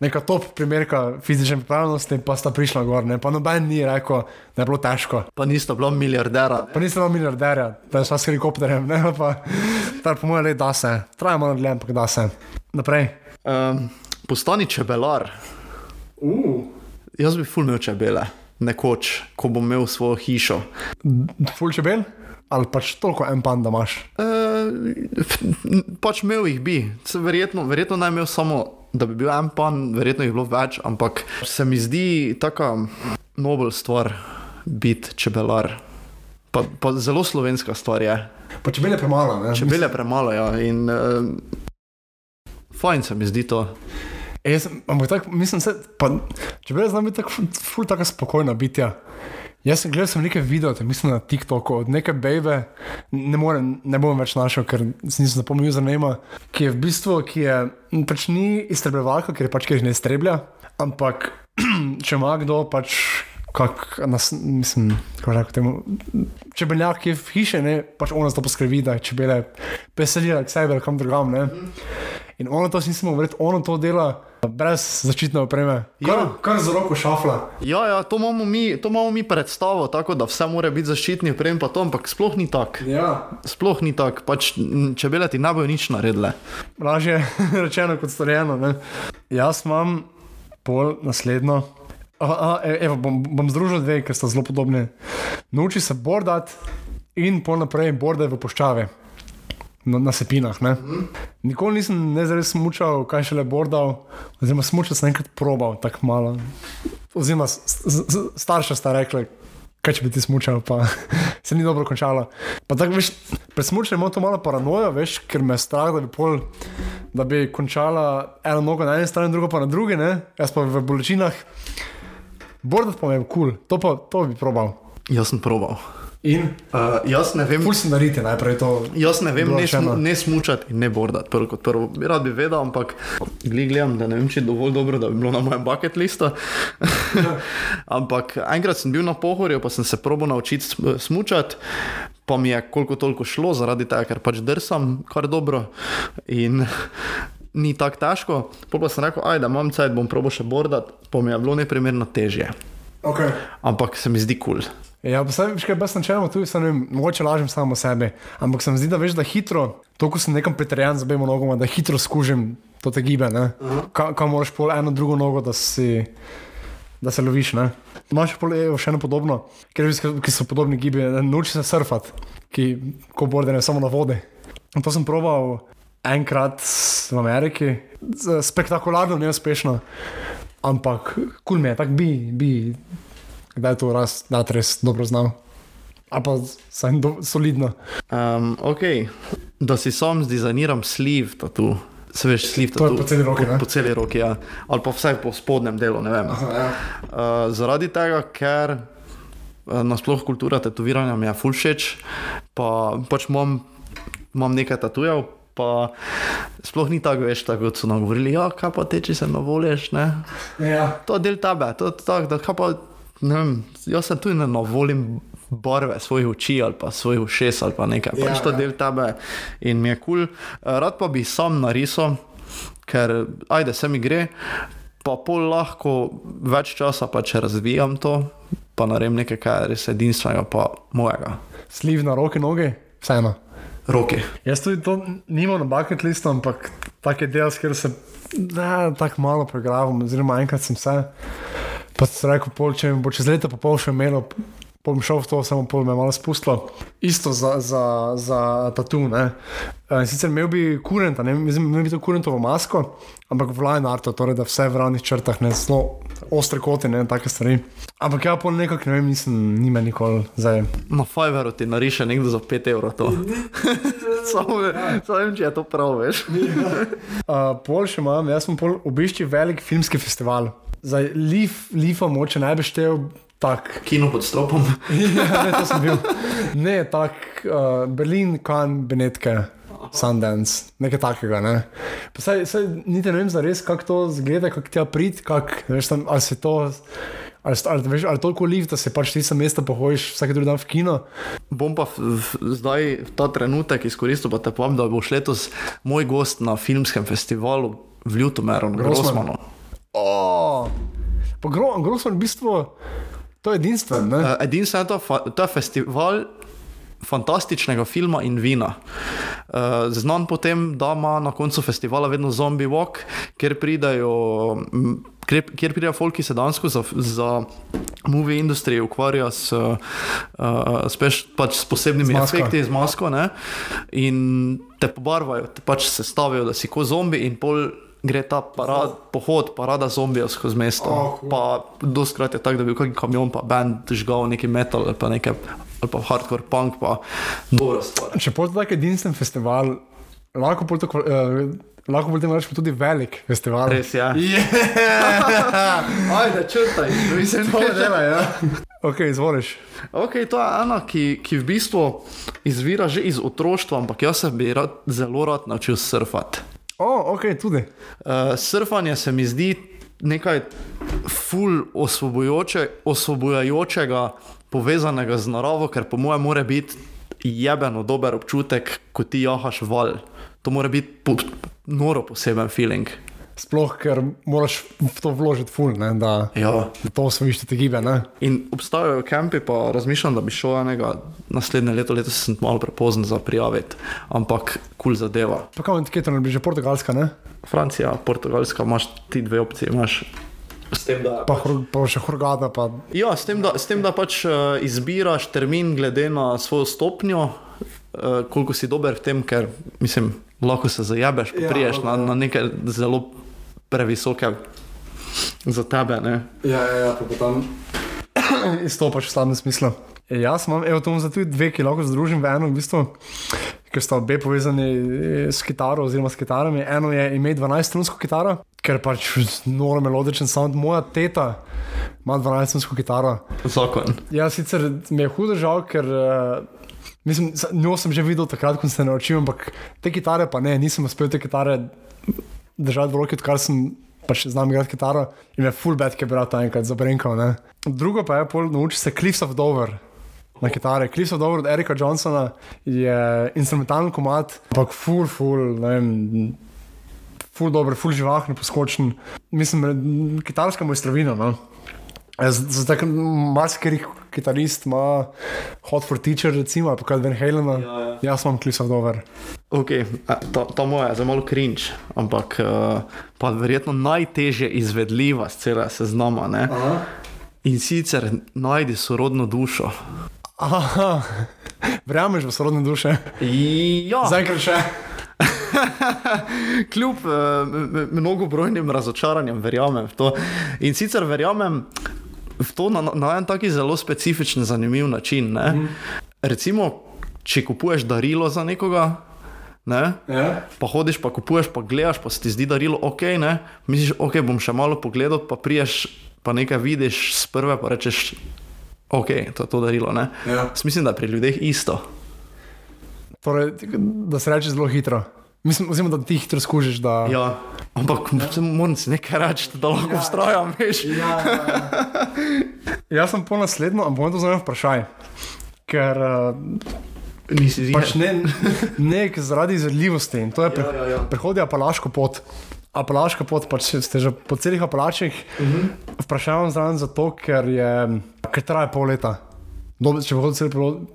neka top primerka fizične pripravljenosti, pa sta prišla gor. Ne? Pa noben ni rekel, da je bilo težko. Pa nista bila milijardera. Pa nista bila milijarderja, da je šla s helikopterjem. Ne? Pa, pa po mojem, le da se. Traja malo dlje, ampak da se. Naprej. Um, postani čebelar. Uh. Jaz bi ful imel čebele, nekoč, ko bom imel svojo hišo. Ful čebel? Ali pač toliko en pan, da imaš? Uh, pač imel jih bi, verjetno, verjetno naj imel samo, da bi bil en pan, verjetno jih bilo več, ampak se mi zdi taka nobel stvar biti čebelar. Pa, pa zelo slovenska stvar je. Pa čebel je premalo. Ne? Čebele premalo, ja. In uh, fajn se mi zdi to. E, Jaz, ampak tak, mislim, se, pa, čebel znam biti tako ful, ful tako spokojna bitja. Jaz sem gledal sem nekaj videov, mislim na TikToku, od neke bebe, ne, morem, ne bom več našel, ker nisem zapomnil za nema, ki je v bistvu, ki je, pač ni iztrebljevalka, ker pač, jih ne iztreblja, ampak če ima kdo pač, kak, nas, mislim, temu, čebeljak, je v hiši, ne, pač ona za to poskrbi, da čebele peselila k sebi ali kam drugam, ne. In ono to nisem verjel, ono to dela brez zaščitne opreme. Kar, Ja. kar z roko šafla. Ja, ja to, imamo mi, to imamo mi predstavo, tako da vse mora biti zaščitni, prem pa to, ampak sploh ni tako. Ja. Sploh ni tako, pač čebele ti ne bojo nič naredile. Lažje rečeno kot storjeno. Ne? Jaz imam pol naslednjo. Aha, e- evo, bom, bom združil dve, ker sta zelo podobni. Nauči se bordati in pol naprej bordaj v poščave. Na, na sepinah. Ne? Nikoli nisem ne zares smučal, kaj šele bordal, oziroma smučal sem enkrat probal, tako malo. Oziroma, starša sta rekla, kaj če bi ti smučal, pa se ni dobro končalo. Pa tako, veš, pred smučanjem imam to malo paranojo, veš, ker me je strah, da bi pol, da bi končala eno nogo na eni strani, drugo pa na drugi, ne? jaz pa v bolečinah. Bordat pa me je kul, cool. to, pa- to bi probal. Jaz sem probal. In Uh, jaz ne vem, ful si nariti najprej to. jaz ne vem, ne, smu, ne smučati in ne bordati. Prvo kot prvo, bi rad bi vedel, ampak gledam, da ne vem, če je dovolj dobro, da bi bilo na mojem bucket listu. ampak enkrat sem bil na pohorju, pa sem se probo naučiti sm- smučati. Pa mi je koliko toliko šlo, zaradi tega, ker pač drsam kar dobro in ni tako težko. Pol pa sem rekel, ajde, imam cajt, bom probo še bordat, pa mi je bilo neprimerno težje. Okay. Ampak se mi zdi kul. Cool. Ja, pa sem kaj brez načeloma tu, sem, vem, mogoče lažem samo o sebi, ampak se mi zdi, da veš, da hitro, to, ko sem nekam pritrjen z obema nogama, da hitro skužim to te gibe, ne? Ka, kam moraš pol eno drugo nogo, da si, da se loviš, ne? Imaš pol evo, še eno podobno, ker ki so podobni gibi, nauči se surfati, ki, ko borde ne samo na vodi. In to sem proval enkrat v Ameriki, spektakularno, neuspešno, ampak kul cool mi je, tako bi, bi kdaj je to raz, da res dobro znal. Ali pa vsaj do, solidno. Um, ok, da si sam zdizajniram sliv tatu. Se veš, sliv To po celi roki? Po, po celi roki, ja. Ali pa vsaj po spodnjem delu, ne vem. Ja. Uh, zaradi tega, ker uh, nasploh kultura tetoviranja mi je ful všeč, pa pač imam, imam nekaj tatujev. Pa sploh ni tako, veš, tako kot so nam govorili, ja, kaj pa te, če se navoliš, ne. Ja. To je del tebe, to je tako, da kaj pa, vem, jaz se tudi ne navolim barve svojih oči ali pa svojih ušes ali pa nekaj, Ja, pač to ja. je del tebe in mi je kul. Cool. Rad pa bi sam narisal, ker ajde, se mi gre, pa pol lahko več časa pač razvijam to, pa naredim nekaj, kar je res edinstvenega, pa mojega. Sliv na roki, noge, vseeno. Roke. Jaz tudi to nimam na bucket listu, ampak tak je del, s katerim se ne, tako malo pregravam, oziroma enkrat sem se. Pa sem rekel, pol, če mi bo čez leto pa pol še imelo, bom šel v to, samo pol me malo spustilo. Isto za, za, za tatu. Ne. E, sicer imel bi kurenta, ne vem, imel bi to kurentovo masko, ampak v line artu, torej da vse v ravnih črtah, ne zelo ostre kote, ne take stvari. Ampak ja, pol nekako, ne vem, nisem, nima nikoli zdaj. Na Fiverru ti nariše nekdo za 5 evrov to. Samo samo vem, če je to prav, veš. Uh, pol še imam, jaz sem pol obiščil velik filmski festival. Za Leaf, Leafa moče naj bi štel tak. Kino pod stropom. ja, ne, to sem bil. Ne, tak uh, Berlin, Kan, Benetke. Sundance, nekaj takega. Ne? Pa Saj, saj niti ne vem za res, kako to zgleda, kako ti prid, kak, veš, tam, ali se to. Ali, ali, veš, ali toliko lift, da se pač ti sam mesta pohodiš vsak drugi dan v kino. Bom pa v, v, zdaj ta trenutek izkoristil, pa te povem, da boš letos moj gost na filmskem festivalu v Ljutomeru, Grossman. Grossmanu. Oh, pa gro, grozno v bistvu, to je edinstven. Ne? Uh, Edinstveno je to, to je festival fantastičnega filma in vina. Uh, znan potem, da ima na koncu festivala vedno zombie walk, kjer pridajo. Kjer, kjer pridejo folki, ki se dejansko za, za movie industrijo ukvarjajo s, uh, s, peš, pač s posebnimi Z masko. efekti, z masko, ne? in te pobarvajo, te pač sestavijo, da si kot zombi, in pol gre ta parad, pohod, parada zombijev skozi mesto. Oh. Pa doskrat je tako, da bi bil kakšen kamion, pa bend žgal neki metal ali pa nekaj, ali pa hardcore punk, pa dobra stvar. Če pa je tak edinstven festival, lahko pol to, uh, lahko potem rečemo tudi velik festival. Res je. Yeah. Ajde, črtaj, mislim, to dela, ja. Ok, izvoliš. Okay, to je ena, ki, ki v bistvu izvira že iz otroštva, ampak jaz se bi rad, zelo rad naučil surfati. Oh, ok, tudi. Uh, surfanje se mi zdi nekaj ful osvobojajočega, povezanega z naravo, ker po mojem mora biti jebeno dober občutek, ko ti jahaš val. To mora biti po, noro poseben feeling. Sploh, ker moraš v to vložiti ful, ne, da, Ja. da to osvojiš te gibe. Ne? In obstajajo kampi, pa razmišljam, da bi šel enega naslednje leto, letos sem malo prepozno za prijaviti, ampak kul cool zadeva. Pa kam je to, že portugalska, ne? Francija, Portugalska, imaš ti dve opcije. Imaš tem, da, Pa, hor, pa še Horgada, pa ja, s tem, da, s tem, da pač uh, izbiraš termin glede na svojo stopnjo, uh, koliko si dober v tem, ker mislim, lahko se zajabeš, Ja, priješ na, ok. na neke zelo previsoke za tebe. Ne? Ja, ja, ja pa tam izstopaš v slabem smislu. E, jaz imam, evo, to za tudi dve, ki lahko združim v eno, v bistvu, ker sta obe povezani eh, s kitaro oziroma s kitarami. Eno je ime 12-strunsko kitaro, ker pač noro melodičen sound. Moja teta ima 12-strunsko kitaro. Zakon. Ja, sicer mi je hudo žal, ker uh, mislim, njo sem že videl takrat, ko sem se naučil, ampak te kitare pa ne, nisem uspel te kitare držati v roki, odkar sem pač znam igrati kitaro in me full bad, ki je bral to enkrat zabrenkal. Ne. Drugo pa je, pol nauči se Cliffs of Dover. Na kitare. Cliffs of Dover od Erika Johnsona je instrumentalni komat, ampak full, full, ne vem, full dober, full živahno, poskočen. Mislim, kitarska mojstrovina. No. Zato, marsikeri kitarist ima Hot for Teacher, recimo, ali pa Van Halena. Ja, ja. Jaz Cliffs of Dover. Okay, ta, ta moja je za malo cringe, ampak uh, pa verjetno najtežje izvedljiva z cele seznama. ne. In sicer najdi sorodno dušo. Aha, verjameš v sorodne duše? Ja, Zaenkrat še. kljub uh, mnogobrojnim razočaranjem verjamem v to. In sicer verjamem v to na, na en taki zelo specifičen, zanimiv način. Mm. Recimo, če kupuješ darilo za nekoga. Ne? Ja. Pa hodiš, pa kupuješ, pa gledaš, pa se ti zdi darilo ok, ne? misliš, ok, bom še malo pogledal, pa priješ, pa nekaj vidiš z prve, pa rečeš, ok, to je to darilo. ne. Ja. Jaz Mislim, da je pri ljudeh isto. Torej, da se reče zelo hitro. Mislim, oziroma, da ti hitro skužiš. Da... Ja, ampak ja. moram si nekaj reči, da lahko vztrajam, veš. Ja, ja, ja. Jaz sem po naslednjo, ampak bom to zelo vprašaj. Ker uh, Nisi pač ne, nek zaradi izvedljivosti in to je pre, Ja, ja, ja. prehodi Apalaško pot. Apalaška pot, pač ste že po celih Apalačih. Uh -huh. Vprašavam zraven zato, ker, je, ker traja pol leta. Dobe, če bo cel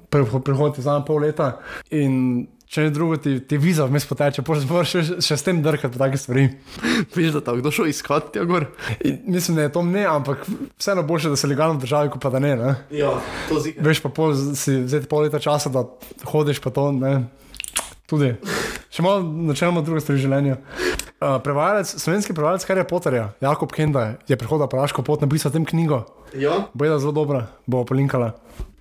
prehod, je za pol leta. In če ne drugo, ti, ti viza vmes poteče, pa moraš še, še s tem drkati take stvari. Veš, da tako kdo šel iskat tja gor? In mislim, da je to ne, ampak vseeno boljše, da se legalno v državi, kot pa da ne. ne? Ja, to zika. Veš pa pol, si vzeti pol leta časa, da hodiš pa to. Ne? Tudi. Še malo načeloma druge stvari v življenju. Uh, prevajalec, slovenski prevajalec Harry Potterja, Jakob Kenda, je prihodil praško pot napisal tem knjigo. Ja. Bojda zelo dobra, bo polinkala.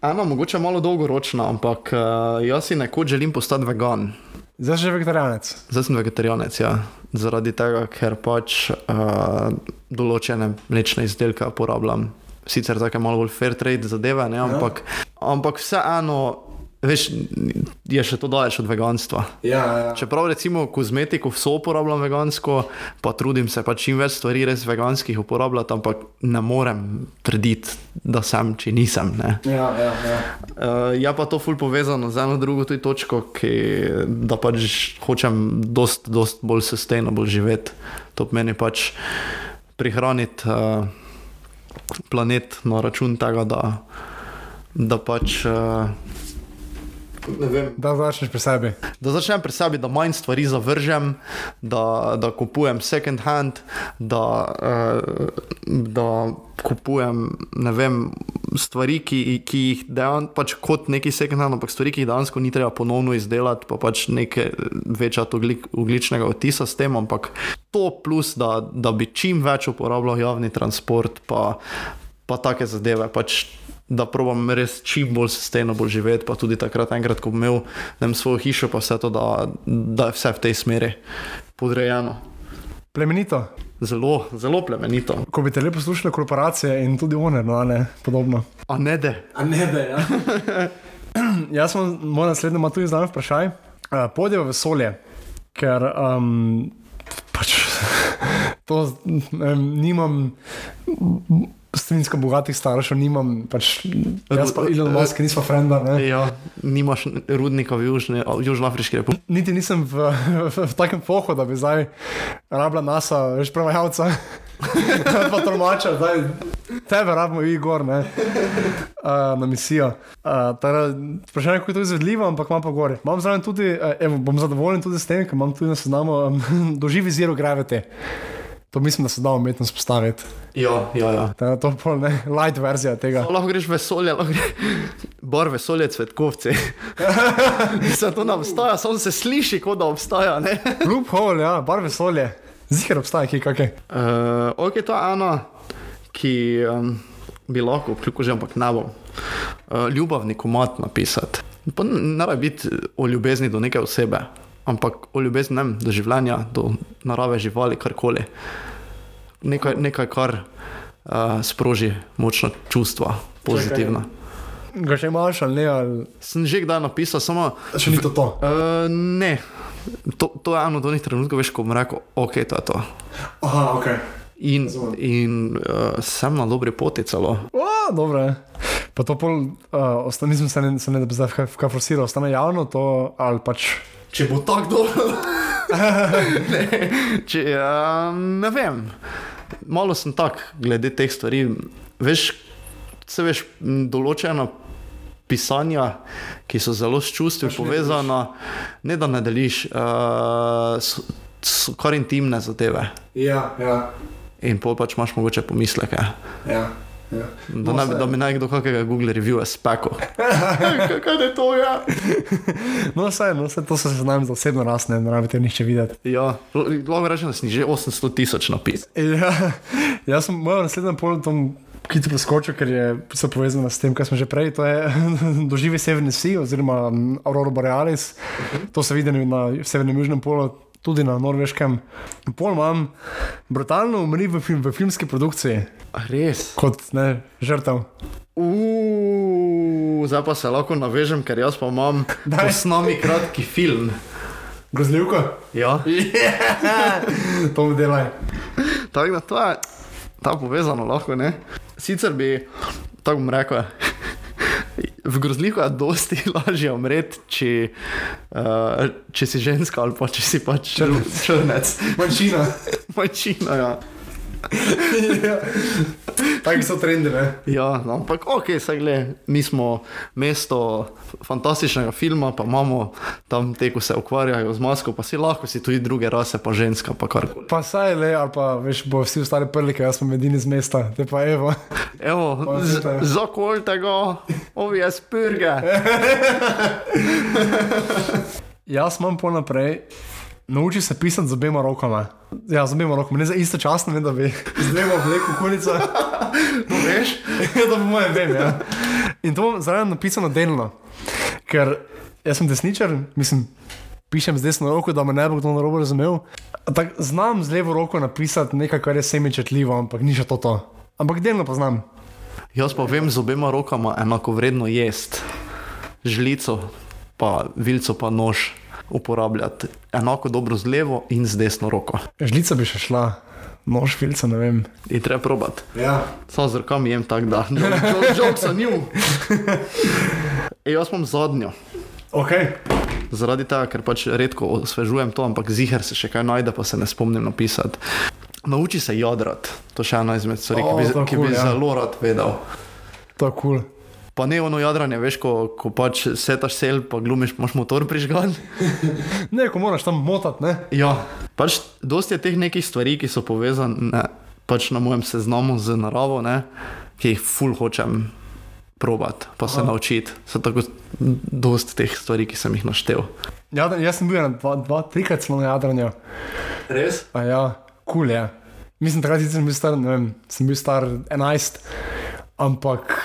Ena, mogoče malo dolgoročna, ampak uh, jaz si nekoč želim postati vegan. Zdaj si že vegetarijanec. Zdaj sem vegetarijanec, ja. Zaradi tega, ker pač uh, določene mlečne izdelke uporabljam. Sicer tako malo bolj fair trade zadeve, ne, ampak, ja. ampak vseeno veš, je še to daleč od veganstva. Ja, ja. Čeprav recimo kozmetiko vso uporabljam vegansko, pa trudim se pa čim več stvari res veganskih uporabljati, ampak ne morem trditi, da sem, če nisem. Ne. Ja, ja, ja. Uh, je pa to ful povezano z eno drugo tudi točko, ki, da pač hočem dost, dost bolj sustainable živeti. To pomeni pač prihraniti uh, planet na račun tega, da, da pač. Uh, Da začneš pri sebi. Da začnem pri sebi, da manj stvari zavržem, da, da kupujem second hand, da, uh, da kupujem vem, stvari, ki, ki jih dejansko pač kot neki second hand, ampak stvari, ki jih dejansko ni treba ponovno izdelati, pa pač nekaj večati oglik, ogličnega odtisa s tem, ampak to plus, da, da bi čim več uporabljal javni transport, pa, pa take zadeve. Pač, Da probam res čim bolj sustainable živeti, pa tudi takrat, enkrat, ko bom imel vem, svojo hišo, pa vse to, da, da je vse v tej smeri podrejeno. Plemenito. Zelo, zelo plemenito. Ko bi te lepo poslušale korporacije in tudi one, no, ne, podobno. A ne de. A ne, da ja. Jaz sem, moj naslednji ima tudi znano vprašaj. Uh, Pojdi v vesolje, ker um, pač to vem, nimam. Strinjsko bogatih staršev nimam, pač jaz pa Elon Musk, nismo frenda. Ne. Ja, nimaš rudnika v Južni, Južnoafriški republiki. Niti nisem v, v, v takem pohodu, da bi zdaj rabila NASA, veš, prevajalca. pa tolmača, zdaj tebe rabimo, Igor, ne, uh, na misijo. Uh, Vprašanje je, kako je to izvedljivo, ampak imam pa gori. Imam zraven tudi, uh, evo, bom zadovoljen tudi s tem, ker imam tudi na seznamu um, doživi zero gravity. To mislim, da se da umetnost postaviti. Ja, ja, ja. To je pol ne, light verzija tega. No, lahko greš vesolje, lahko greš. Bor vesolje, cvetkovci. Mislim, to ne obstaja, samo se sliši, kot da obstaja. Ne? Loophole, ja, bar vesolje. Ziger obstaja, ki kakšne. Uh, ok, to je ena, ki um, bi lahko vključil, ampak ne bom. Uh, ljubavni komat napisati. Pa ne rabi biti o ljubezni do neke osebe, ampak o ljubezni ne, vem, do življenja, do narave živali, karkoli. Nekaj, nekaj kar uh, sproži močna čustva, pozitivna. Ga še imaš ali ne? Ali... Sem že kdaj napisal, samo. Še ni to to. Uh, ne, to, to je eno od onih trenutkov, veš, ko bom rekel, ok, to je to. Aha, ok. In, in uh, sem na dobri poti celo. O, dobro. Pa to pol, uh, ostane, nisem se ne, se ne da bi zdaj kaj forsiral, ostane javno to ali pač. Če bo tako dobro. ne, če, uh, ne vem, malo sem tak glede teh stvari. Veš, se veš, m, določena pisanja, ki so zelo s čustvi Pač ne povezana, ne da ne deliš, uh, so, so kar intimne zadeve. Ja, ja. In pol pač imaš mogoče pomisleke. ja. Ja. Da, ne, da mi nekdo kakega Google reviewa spekel. Kaj je to, ja? No, vse, no, vse to se znam za osebno rast, ne, ne rabite nič videti. Ja, lahko rečem, da si že 800 tisoč napis. Ja, jaz sem moj naslednji pol tom. Ki ti preskočil, ker je se povezano s tem, kar smo že prej, to je doživi Severni Sea oziroma mm, Aurora Borealis. To se vidi na severnem in južnem polu, tudi na norveškem. Pol imam brutalno umri v, film, v filmski produkciji, res? kot ne, žrtev. Uuu, zdaj pa se lahko navežem, ker jaz pa imam Daj. osnovni kratki film. Grozljivka? Ja. to mi delaj. Tako da to je ta povezano lahko, ne? Sicer bi, tako bom rekel, v grozljivu je dosti lažje umreti, če, uh, če si ženska ali pa če si pač Črnec. črnec. Manjšina. Manjšina, ja. Taki so trendi, ne? Ja, no, ampak ok, saj gled, mi smo mesto fantastičnega filma, pa imamo tam te, ko se ukvarjajo z masko, pa si lahko si tudi druge rase, pa ženska, pa karkoli. Pa saj le, ali pa veš, bo vsi ostali prli, ker jaz sem edini z mesta, te pa evo. Evo, Pa z- zdaj. zakoljte ga, ovi je spirge. Jaz imam po naprej, nauči se pisati z obema rokama. Ja, z obema rokama, ne za istočasno, ne da bi z dvema vlekel kulico. To veš? ja, to po mojem vem, ja. In to bom zraven napisano delno. Ker jaz sem desničar, mislim, pišem z desno roko, da me ne bo kdo narobe razumel. Tak, znam z levo roko napisati nekaj, kar je semičetljivo, ampak ni še to to. Ampak delno pa znam. Jaz pa vem z obema rokama enako vredno jest. žlico, pa vilco, pa nož uporabljati enako dobro z levo in z desno roko. Žlica bi še šla, nož filca, ne vem. In treba probati. Ja. Samo z rokami jem tako, da žog sem nju. E, jaz imam zadnjo. Ok. Zaradi tega, ker pač redko osvežujem to, ampak ziger se še kaj najde, pa se ne spomnim napisati. Nauči se jadrati, to je še ena izmed stvari, O, ki bi, je ki cool, bi ja. zelo rad vedel. To je. Cool. Pa ne ono jadranje, veš, ko, ko pač setaš sel, pa glumiš, imaš motor prižgan. Ne, ko moraš tam motati, ne? Ja, pač dosti je teh nekih stvari, ki so povezane pač na mojem seznamu z naravo, ne, ki jih ful hočem probati, pa se Aha. naučiti. So tako dosti teh stvari, ki sem jih naštel. Jadran, jaz sem bil na dva, dva trikrat celo na jadranju. Res? A ja, kul cool je. Mislim, takrat sicer sem bil star, ne vem, sem bil star 11, ampak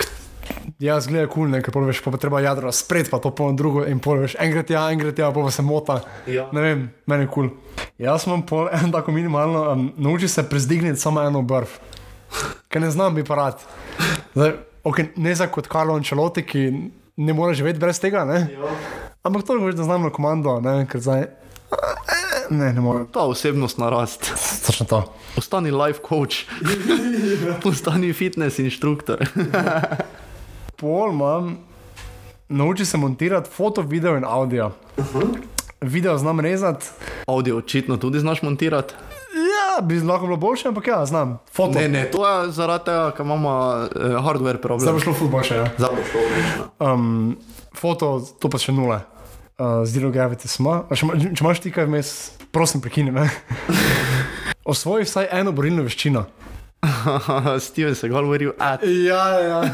ja, zgleda kul, cool, ne, ker veš, pa bo treba jadro spred, pa to polno drugo in pol veš, enkrat ja, enkrat ja, pa pa se mota. Ja. Ne vem, meni je kul. Cool. Jaz sem pol en tako minimalno, um, nauči se prezdigniti samo eno brv, ker ne znam bi parat. Zdaj, okay, ne za kot Karlo Ančeloti, ki ne more živeti brez tega, ne? Ja. ampak to je, da znam na komando, ne, ker zdaj. Ne, ne morem. Ta osebnostna rast. Točno to. Postani life coach. Postani fitness inštruktor. Pol imam, nauči se montirati foto, video in audio. Uh -huh. Video znam rezati. Audio očitno tudi znaš montirati. Ja, bi lahko bilo boljše, ampak ja, znam. Foto. Ne, ne, to je zaradi tega, ker imamo uh, hardware problem. Zdaj bo šlo ful boljše. Ja. Zdaj bo šlo odlično. Um, foto, to pa še nule. Uh, Zero gravity smo. A Če, ima- če imaš ti kaj vmes, prosim, prekini me. Osvoji vsaj eno borilno veščino. Steven se govori, a Ja, ja.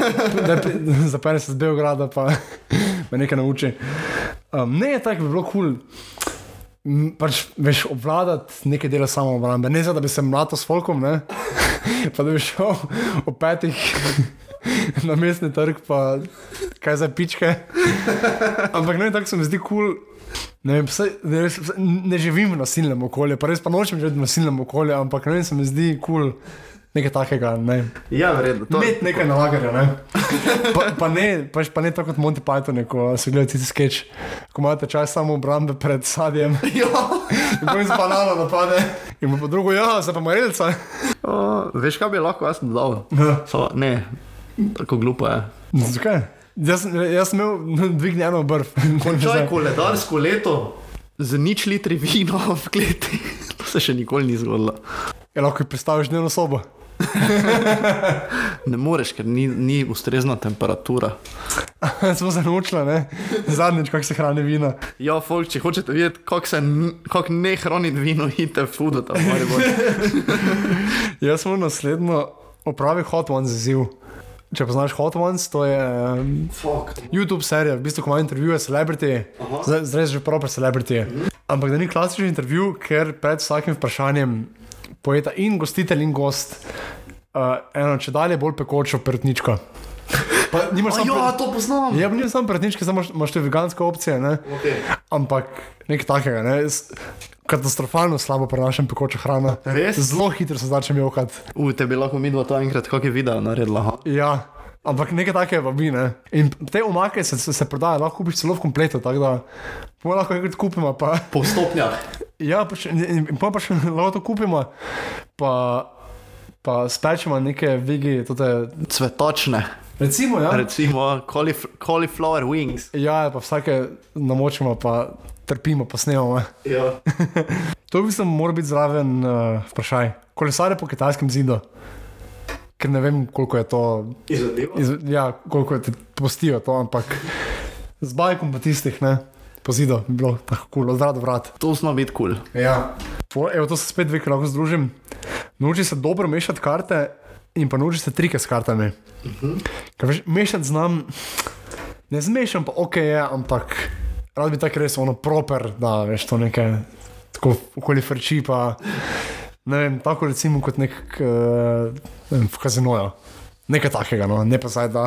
Zapere se z Beograda, pa me nekaj nauči. Um, ne, tako bi bilo kul. Cool. Pač, veš, obvladati nekaj dela samo obrambe. Ne za da bi se mlato s folkom, ne? pa da bi šel ob petih na mestni trg, pa kaj za pičke. Ampak ne, tako se mi zdi kul. Cool. Ne, vem, saj, ne, res, saj ne živim v nasilnem okolju, pa res pa nočem živeti v nasilnem okolju, ampak ne vem, se mi zdi kul cool nekaj takega. Ne. ja, verjetno. To... Imeti nekaj nalagarja, ne. Pa, pa ne, pač pa ne tako kot Monty Python, ko se gledajo tisti sketch, ko imate čas samo obrambe pred sadjem. Ja. In potem z banano napade. In po drugo, ja, za pa morilca. O, veš, kaj bi lahko jaz dodal? Ja. So, ne, tako glupo je. Zakaj? Jaz, jaz sem imel dvignjeno brv. Končaj koledarsko leto z nič litri vina v kleti. To se še nikoli ni zgodilo. Je lahko predstaviš dnevno sobo. Ne moreš, ker ni, ni ustrezna temperatura. Smo se naučili, ne? Zadnjič, kako se hrani vina. Ja, folk, če hočete videti, kako se kako ne hraniti vino, idite food, tam Jaz sem naslednjo opravil Hot Ones ziv. Če poznaš Hot Ones, to je um, Fuck. YouTube serija, v bistvu, ko ima intervjuje celebrity, zdaj že proper celebrity. Ampak da ni klasičen intervju, ker pred vsakim vprašanjem pojeta in gostitelj in gost uh, eno če dalje bolj pekočo pertničko. Pa nimaš samo Ja, to poznam. Ja, nimaš samo pertničke, samo imaš- te veganske opcije, ne? Okay. ampak nekaj takega. Ne? Katastrofalno slabo prenašam pekočo hrano. Res? Zelo hitro se začnem jokati. U, te bi lahko mi dva to enkrat, kak je video naredila. ha? Ja, ampak nekaj takega pa bi. Ne? In te omake se, se, se prodajajo, lahko kupiš celo v kompletu, tako da pol lahko enkrat kupimo. Pa, Po stopnjah. ja, pa še, in, in pa še lahko to kupimo, pa, pa spečemo neke vigi. Tote, Cvetočne. recimo, ja. Recimo caulif cauliflower wings. Ja, pa vsake namočimo, pa trpimo, pa snemamo. Ja. To bi se moral biti zraven uh, vprašaj. Kolesare po kitajskem zidu. Ker ne vem, koliko je to, Izvedljivo. iz, ja, koliko ti postijo to, ampak z bajkom po tistih, ne, po zidu bi bilo tako kul, cool, od vrat. To zna biti kul. Cool. Ja. Evo, to se spet dve, ki lahko združim. Nauči se dobro mešati karte in pa nauči se trike s kartami. Uh -huh. Ker veš, mešati znam, ne zmešam pa ok, je, ampak rad bi tako res ono proper, da veš to nekaj, tako okoli frči pa. Ne vem, tako recimo kot nek uh, ne vem, v kazinoju. Nekaj takega, no. ne pa zdaj, da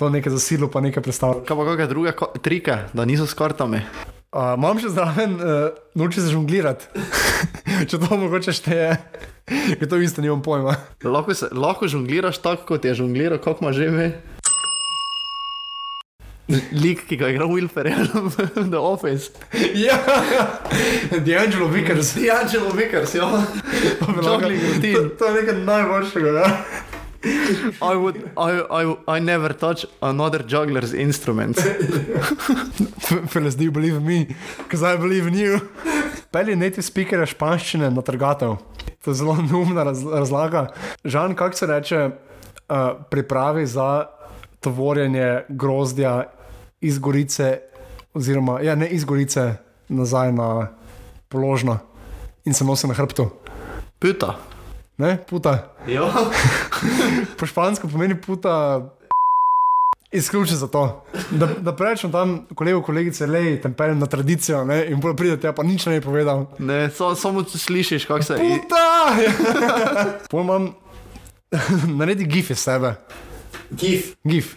to nekaj za silo, pa nekaj predstavlja. Kaj pa kakšne druge trike, da niso s kartami? Uh, Imam še zraven, uh, nauči se žonglirati. Če to mogoče šteje, ker to isto nimam pojma. Lahko, se, lahko žongliraš tako, kot je žongliral, kako ima že ime. Lik, ki ga igra Will Ferrell v The Office. Ja, D'Angelo Vickers. D'Angelo Vickers, ja. To, routine. to je nekaj najboljšega. Ja. I would, I, I, I never touch another juggler's instruments. Fellas, do you believe in me? Because I believe in you. Pelje native speaker španščine na trgatev. To je zelo neumna raz, razlaga. Žan, kako se reče, uh, pripravi za tovorjenje grozdja iz Gorice, oziroma ja, ne iz Gorice, nazaj na položno in se nosi na hrbtu. Puta. Ne, puta. Ja. Po špansko pomeni puta. Izključno zato, da, da rečem tam kolegu, kolegice, le tempeljem na tradicijo ne, in bolj pridete, pa nič ne bi povedal. Ne, so, samo če slišiš, kako se Puta! Pol imam, naredi gif iz sebe, Gif. gif,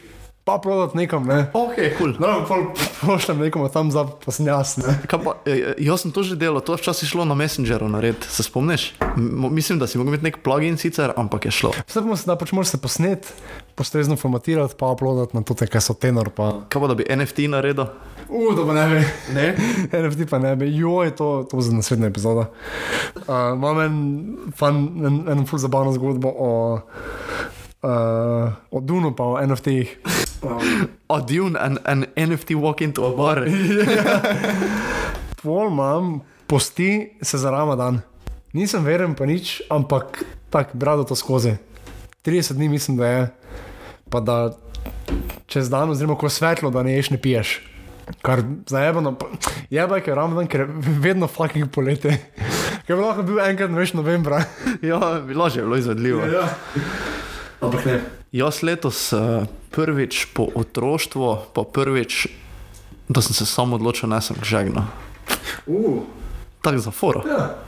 pa prodat nekam, ne. Ok, kul. Cool. No, pol pošljem nekomu tam za, pa sem jaz, ne. Kaj Pa, jaz sem to že delal, to včasih šlo na Messengeru narediti, se spomniš? M mislim, da si mogel imeti nek plugin sicer, ampak je šlo. Vse se da pač moraš se posnet, postrezno formatirati, pa uploadati na to, kaj so tenor, pa. Kaj pa da bi NFT naredil? U, to pa ne bi. Ne? NFT pa ne bi, joj, to, to bo za naslednja epizoda. Uh, imam en, fun, en, en ful zabavno zgodbo o, uh, o Dunu, pa o NFT-jih. A Dune and an NFT walk into a bar. Pol imam, posti se za Ramadan. Nisem veren pa nič, ampak tako, brado to skozi. 30 dni mislim, da je, pa da čez dan, oziroma ko je svetlo, da ne ješ, ne piješ. Kar zajebano, je pa je Ramadan, ker vedno fucking poletje. Ker bi lahko bil enkrat, veš, novembra. ja, bilo že bilo izvedljivo. Ja. Ampak ne. Jaz letos uh, prvič po otroštvu, pa prvič, da sem se samo odločil, da sem žegno. Uh. Tako za foro. Ja.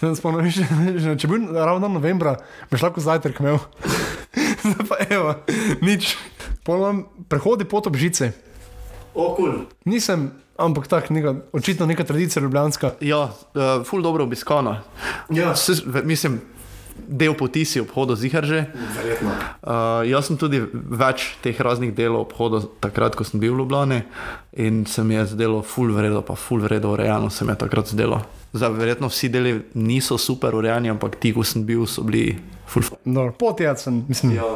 Že, že, če bi bil ravno novembra, bi šel lahko zajtrk imel. Zdaj pa evo, nič. Pojem prehodi pot ob žici. O, cool. Nisem, ampak tako, neka, očitno neka tradicija ljubljanska. Ja, uh, ful dobro obiskana. Ja. S, ve- mislim, del poti si obhodil zihar že. Verjetno. Uh, jaz sem tudi več teh raznih delov obhodil takrat, ko sem bil v Ljubljani in se mi je zdelo ful vredno, pa ful vredno urejeno se mi je takrat zdelo. Zdaj, verjetno vsi deli niso super urejeni, ampak ti, ko sem bil, so bili ful. No, pot jaz sem, mislim, Ja.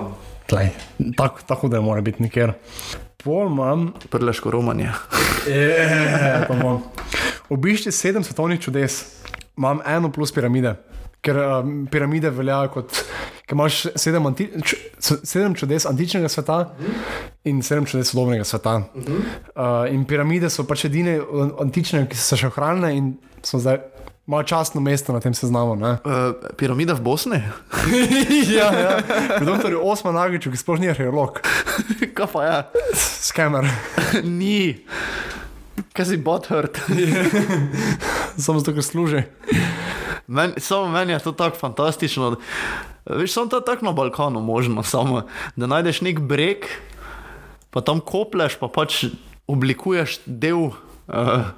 tlej, tako, tako da mora biti nikjer. Pol imam, Prleško romanje. je, imam. Obišči sedem svetovnih čudes, imam eno plus piramide. Ker um, piramide veljajo kot, ker imaš sedem, anti, č, sedem čudes antičnega sveta in sedem čudes sodobnega sveta. Uh, in piramide so pač edine uh, antične, ki so še ohranile in so zdaj malo častno mesto na tem seznamu. ne. Uh, piramida v Bosni? ja, ja. Doktor Osman Nagič, ki sploh ni arheolog, Kaj pa je? skamer. Ni. Kaj si botthurt? Samo zato, ker služi. Men, samo meni je to tako fantastično. Veš, samo to je tako na Balkanu možno, samo da najdeš nek breg, pa tam kopleš, pa pač oblikuješ del. Uh,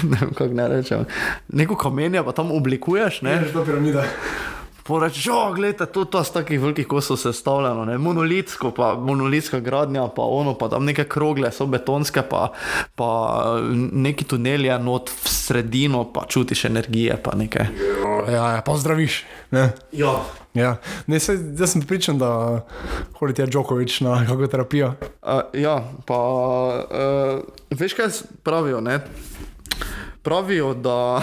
ne vem, kako ne rečem. Neko kamenje pa tam oblikuješ, ne? to piramida. Porečeš, oh, gledaj, to, to z takih velikih kosov sestavljeno, ne? monolitsko, pa monolitska gradnja, pa ono, pa tam neke krogle so betonske, pa, pa neki tunelje not v sredino, pa čutiš energije, pa nekaj. Ja, ja, pozdraviš. Ne? Ja. Ja. Ne, se, jaz sem pripričan, da hodi ti Djokovic na kako terapijo. Uh, ja, pa uh, veš, kaj pravijo? Ne? Pravijo, da,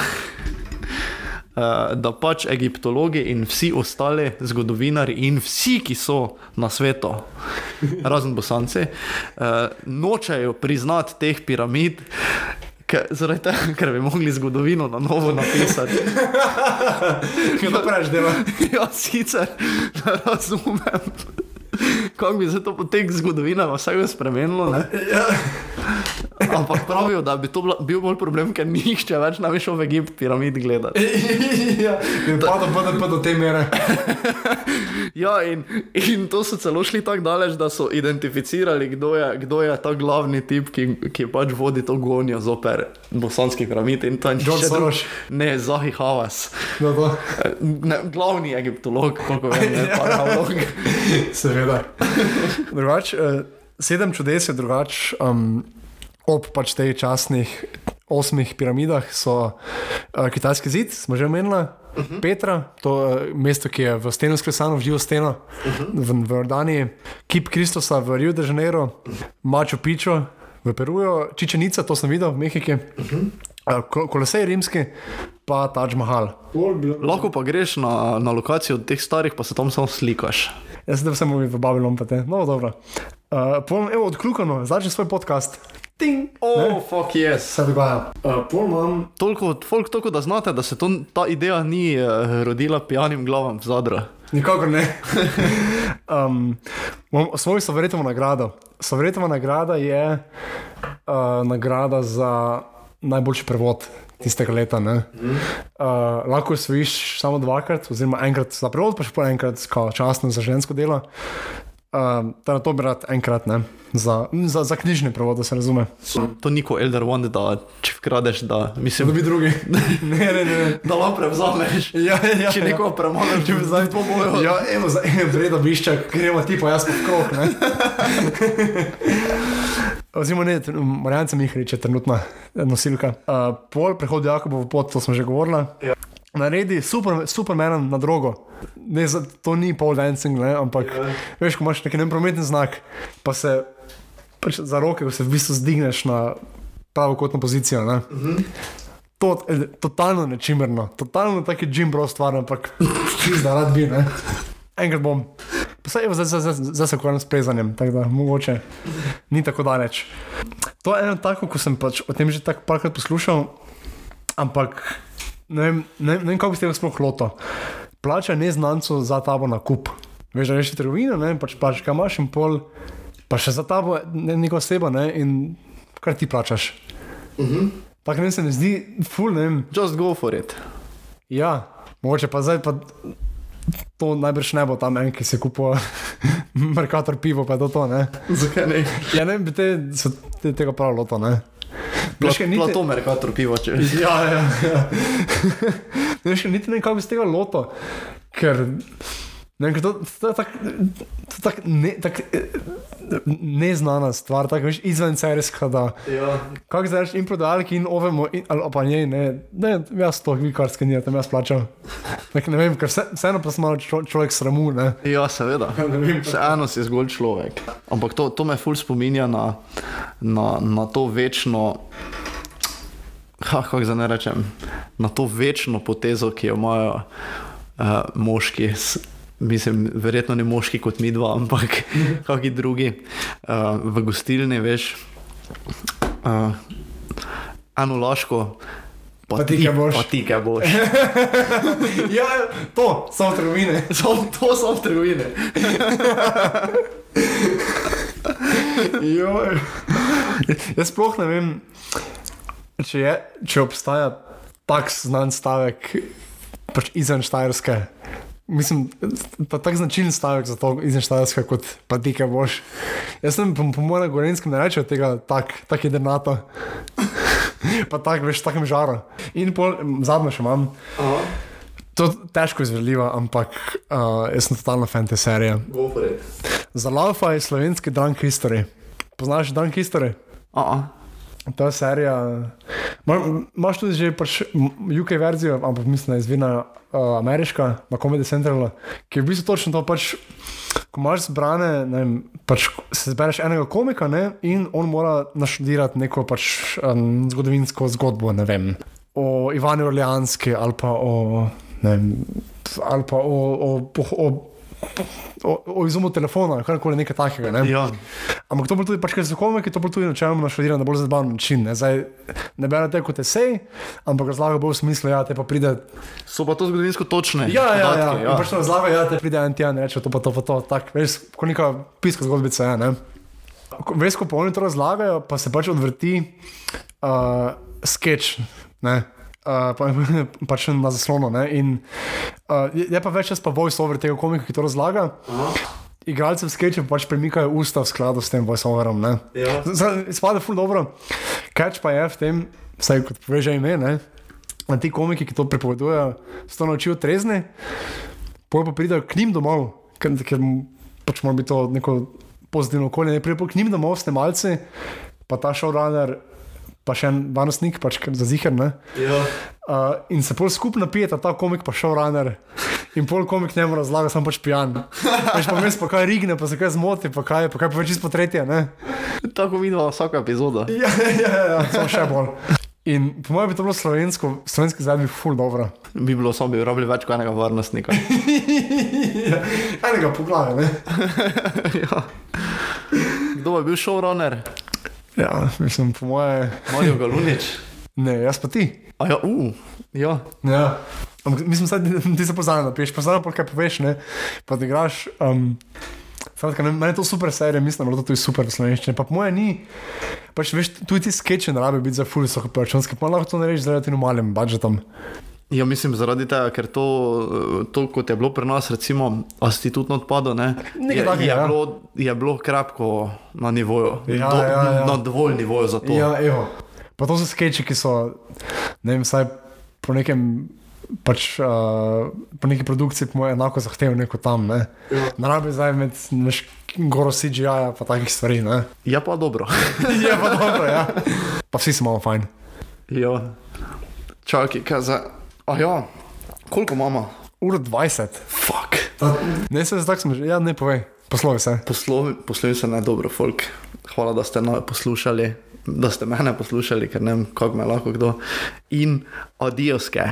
da pač egiptologi in vsi ostali zgodovinari in vsi, ki so na svetu, razen bosanci, uh, nočejo priznati teh piramid. Zaradi tega, ker bi mogli zgodovino na novo napisati. Kaj pa preveč dela? ja, sicer ne razumem, kako bi se to potek zgodovina vsega spremenilo. Ne? Ampak pravijo, da bi to bila, bil bolj problem, ker nihče več ne bi šel v Egipt piramid gledati. ja, in pa da bodo pa do te mere. Ja, in, in to so celo šli tako daleč, da so identificirali, kdo je, kdo je ta glavni tip, ki, ki pač vodi to gonjo zoper bosanski piramid. In je John Soros. Ne, Zahi Havas. No, to. Ne, glavni egiptolog, koliko vem, ne pa arheolog. Seveda. Drugač, eh, sedem čudes je drugače. Um, ob pač teh časnih osmih piramidah so uh, kitajski zid, smo že omenili. Uh -huh. Petra, to je uh, mesto, ki je v steno sklesano, v živo steno, uh -huh. v, v Jordaniji, kip Kristusa v Rio de Janeiro, uh -huh. Mačo Pičo v Peruju, Čičenica, to sem videl v Mehiki, uh -huh. uh, Kolosej rimski, pa Taj Mahal. Lahko pa greš na, na lokacijo teh starih, pa se tam samo slikaš. Jaz sem samo v Babilonu, pa te. No, dobro. Uh, Povem, evo, odkljukano, začni svoj podcast. Ting! Oh, fuck yes. Se dogaja. Uh, imam. Toliko, folk, toliko, da znate, da se to, ta ideja ni uh, rodila pijanim glavam v zadru. Nikakor ne. um, svoj sovretimo nagrado. Sovretimo nagrada je uh, nagrada za najboljši prevod tistega leta. Mm. Uh, lahko jo sviš samo dvakrat, oziroma enkrat za prevod, pa še po enkrat časno za žensko delo. Uh, na to bi rad enkrat, ne, za, za, za knjižni prevod, da se razume. To ni kot Elder One, da če vkradeš, da mislim. Da bi drugi. ne, ne, ne. Da lahko prevzameš. Ja, ja, če nekoga premagaš, če bi zdaj to bojo. Ja, evo, za en vredo biščak, gremo ti pa jaz v krok, ne. Oziroma, ne, Marjance Mihrič je trenutna nosilka. Uh, pol prehod Jakobov pot, to smo že govorili. Ja naredi super, supermenom na drogo. Ne, za, to ni pole dancing, ne, ampak yeah. Ja. veš, ko imaš neki neprometni znak, pa se pač za roke, ko se v bistvu zdigneš na pravo kotno pozicijo. Mm -hmm. To je totalno nečimerno, totalno tako je Jim Bros stvar, ampak zdaj rad bi, ne. Enkrat bom. Zdaj, zdaj, zdaj se ukvarjam s plezanjem, tako da mogoče ni tako daleč. To je eno tako, ko sem pač o tem že tako parkrat poslušal, ampak ne vem, ne, ne vem kako bi se tega sploh loto. Plača neznancu za tabo na kup. Veš, da rečeš trgovino, ne pač plačeš, kaj imaš in pol, pa še za tabo ne, neko osebo ne, in kar ti plačaš. Uh mhm. -huh. Tako ne se mi zdi, full ne. Just go for it. Ja, mogoče pa zdaj pa. To najbrž ne bo tam en, ki se kupuje Merkator pivo, pa je to to. Zakaj ne? Ja, ne bi te, te, tega prav loto, ne. Veš, kaj niti... to Merkator pivo, če veš. Ja, ja. ja. Veš, kaj niti ne kako bi z tega loto, ker... Ne, to, to je tako tak ne, tak, neznana stvar, tako veš, izven serijska. Ja. Kako zdaj in prodajalki, in ovemo, in, ali pa njej, ne, ne, jaz to vi kar skenija, tam jaz plačam. Tak, ne vem, ker vse, vseeno pa smo čo, človek sramu, ne. Ja, seveda. Vseeno si zgolj človek. Ampak to, to me ful spominja na, na, na to večno. Ha, kako zdaj ne rečem, na to večno potezo, ki jo imajo uh, moški mislim, verjetno ne moški kot mi dva, ampak kakšni drugi uh, v gostilni, veš, uh, eno laško. Pa ti, kaj boš. Pa ti, kaj boš. ja, to so trgovine. So, to so trgovine. Jaz sploh ne vem, če, je, če obstaja tak znan stavek pač izven Štajerske. Mislim, da je tako značilen stavek za to, izneštajska kot pa ti, kaj boš. Jaz sem po, po mojem gorenskem ne rečem tega, tako tak je denato. pa tako veš, takem žaru. In pol, zadnjo še imam. Aha. To je težko izvedljivo, ampak uh, jaz sem totalna fantasy. Za Laufa je slovenski Drunk History. Poznaš Drunk History? Aha. Ta serija, imaš tudi že pač UK verzijo, ampak mislim, da je izvirna uh, ameriška, na Comedy Central, ki je v bistvu točno to. Pač, ko imaš zbrane, ne pač se zbereš enega komika ne, in on mora naštudirati neko pač, um, zgodovinsko zgodbo, ne vem, o Ivanu Orleanski ali pa o. Vem, ali pa o, o, o, o o, o izumu telefona, karkoli nekaj takega. Ne? Ja. Ampak to bo tudi, pač, ker so komiki, to bo tudi načeloma naštudirano na bolj zabaven način. Ne, Zdaj, ne berete kot esej, ampak razlaga bo v smislu, ja, te pa pride. So pa to zgodovinsko točne. Ja, ja, ja. ja. Pač razlaga, ja, te pride en teden reče to pa to, pa to. Tak, veš, kot neka piska zgodbica je. Veš, ko pa oni to razlagajo, pa se pač odvrti uh, sketch. Ne? Uh, pa, pač na zaslonu. In, uh, je pa več čas pa voice-over tega komika, ki to razlaga. Igralci v sketchu pač premikajo usta v skladu s tem voice-overom. Ja. Spada ful dobro. Kaj pa je v tem, vsaj kot poveže ime, ne? Na ti komiki, ki to pripovedujejo, so naučili trezni, pol pa pridejo k njim domov, ker, ker pač mora biti to neko pozitivno okolje, ne prej k njim domov snemalci, pa ta showrunner, pa še en varnostnik, pač za zihar. Ja. Uh, in se pol skupaj napijeta, ta komik pa showrunner. In pol komik njemu razlaga, sem pač pijan. Veš pa mes, pa kaj rigne, pa se kaj zmoti, pa kaj, pa kaj pa več izpo tretje, ne. Tako vidimo vsaka epizoda. Ja, ja, ja, ja samo še bolj. In po mojem bi to bilo slovensko, slovenski zdaj bi ful dobro. Bi bilo samo, bi rabili več kot enega varnostnika. Enega poglavja, ne? ja. Kdo bi bil showrunner? Ja, mislim, po moje. Mario Galunič. Ne, jaz pa ti. A ja, uh, ja. Ja. Ampak mislim, da ti se poznaš, da piješ, poznaš pa kaj poveš, ne? Pa da igraš. Um, Skratka, ne- meni je to super serija, mislim, da je to tudi super v slovenščini. Pa moje ni, pač veš, tudi ti sketchi ne rabi biti za ful visoko proračunski, pa lahko to narediš z relativno malim budžetom. Ja, mislim, zaradi tega, ker to, eh, to kot je bilo pri nas, recimo, institutno odpadlo, ne, je, takega, je, ja. bilo, je bilo krapko na nivoju, Ja, do, ja, ja. na dovolj nivoju za to. Ja, evo. Pa to so sketchi, ki so, ne vem, saj po nekem. Pač uh, po neki produkciji, po mojem, enako zahtevne kot tam. Ne, Ja. ne rabi zdaj med goro CGI-ja, pa takih stvari. Ne. Je pa dobro. Je pa dobro, ja. Pa vsi smo fajn. ja. Čakaj, kaj za. A ja, koliko imamo? Uro 20. Fuck. Ne, se zdaj smo že, ja, ne povej, poslovi se. Poslovi se ne dobro, folk. Hvala, da ste me poslušali, da ste mene poslušali, ker ne vem, kako me lahko kdo. In adioske.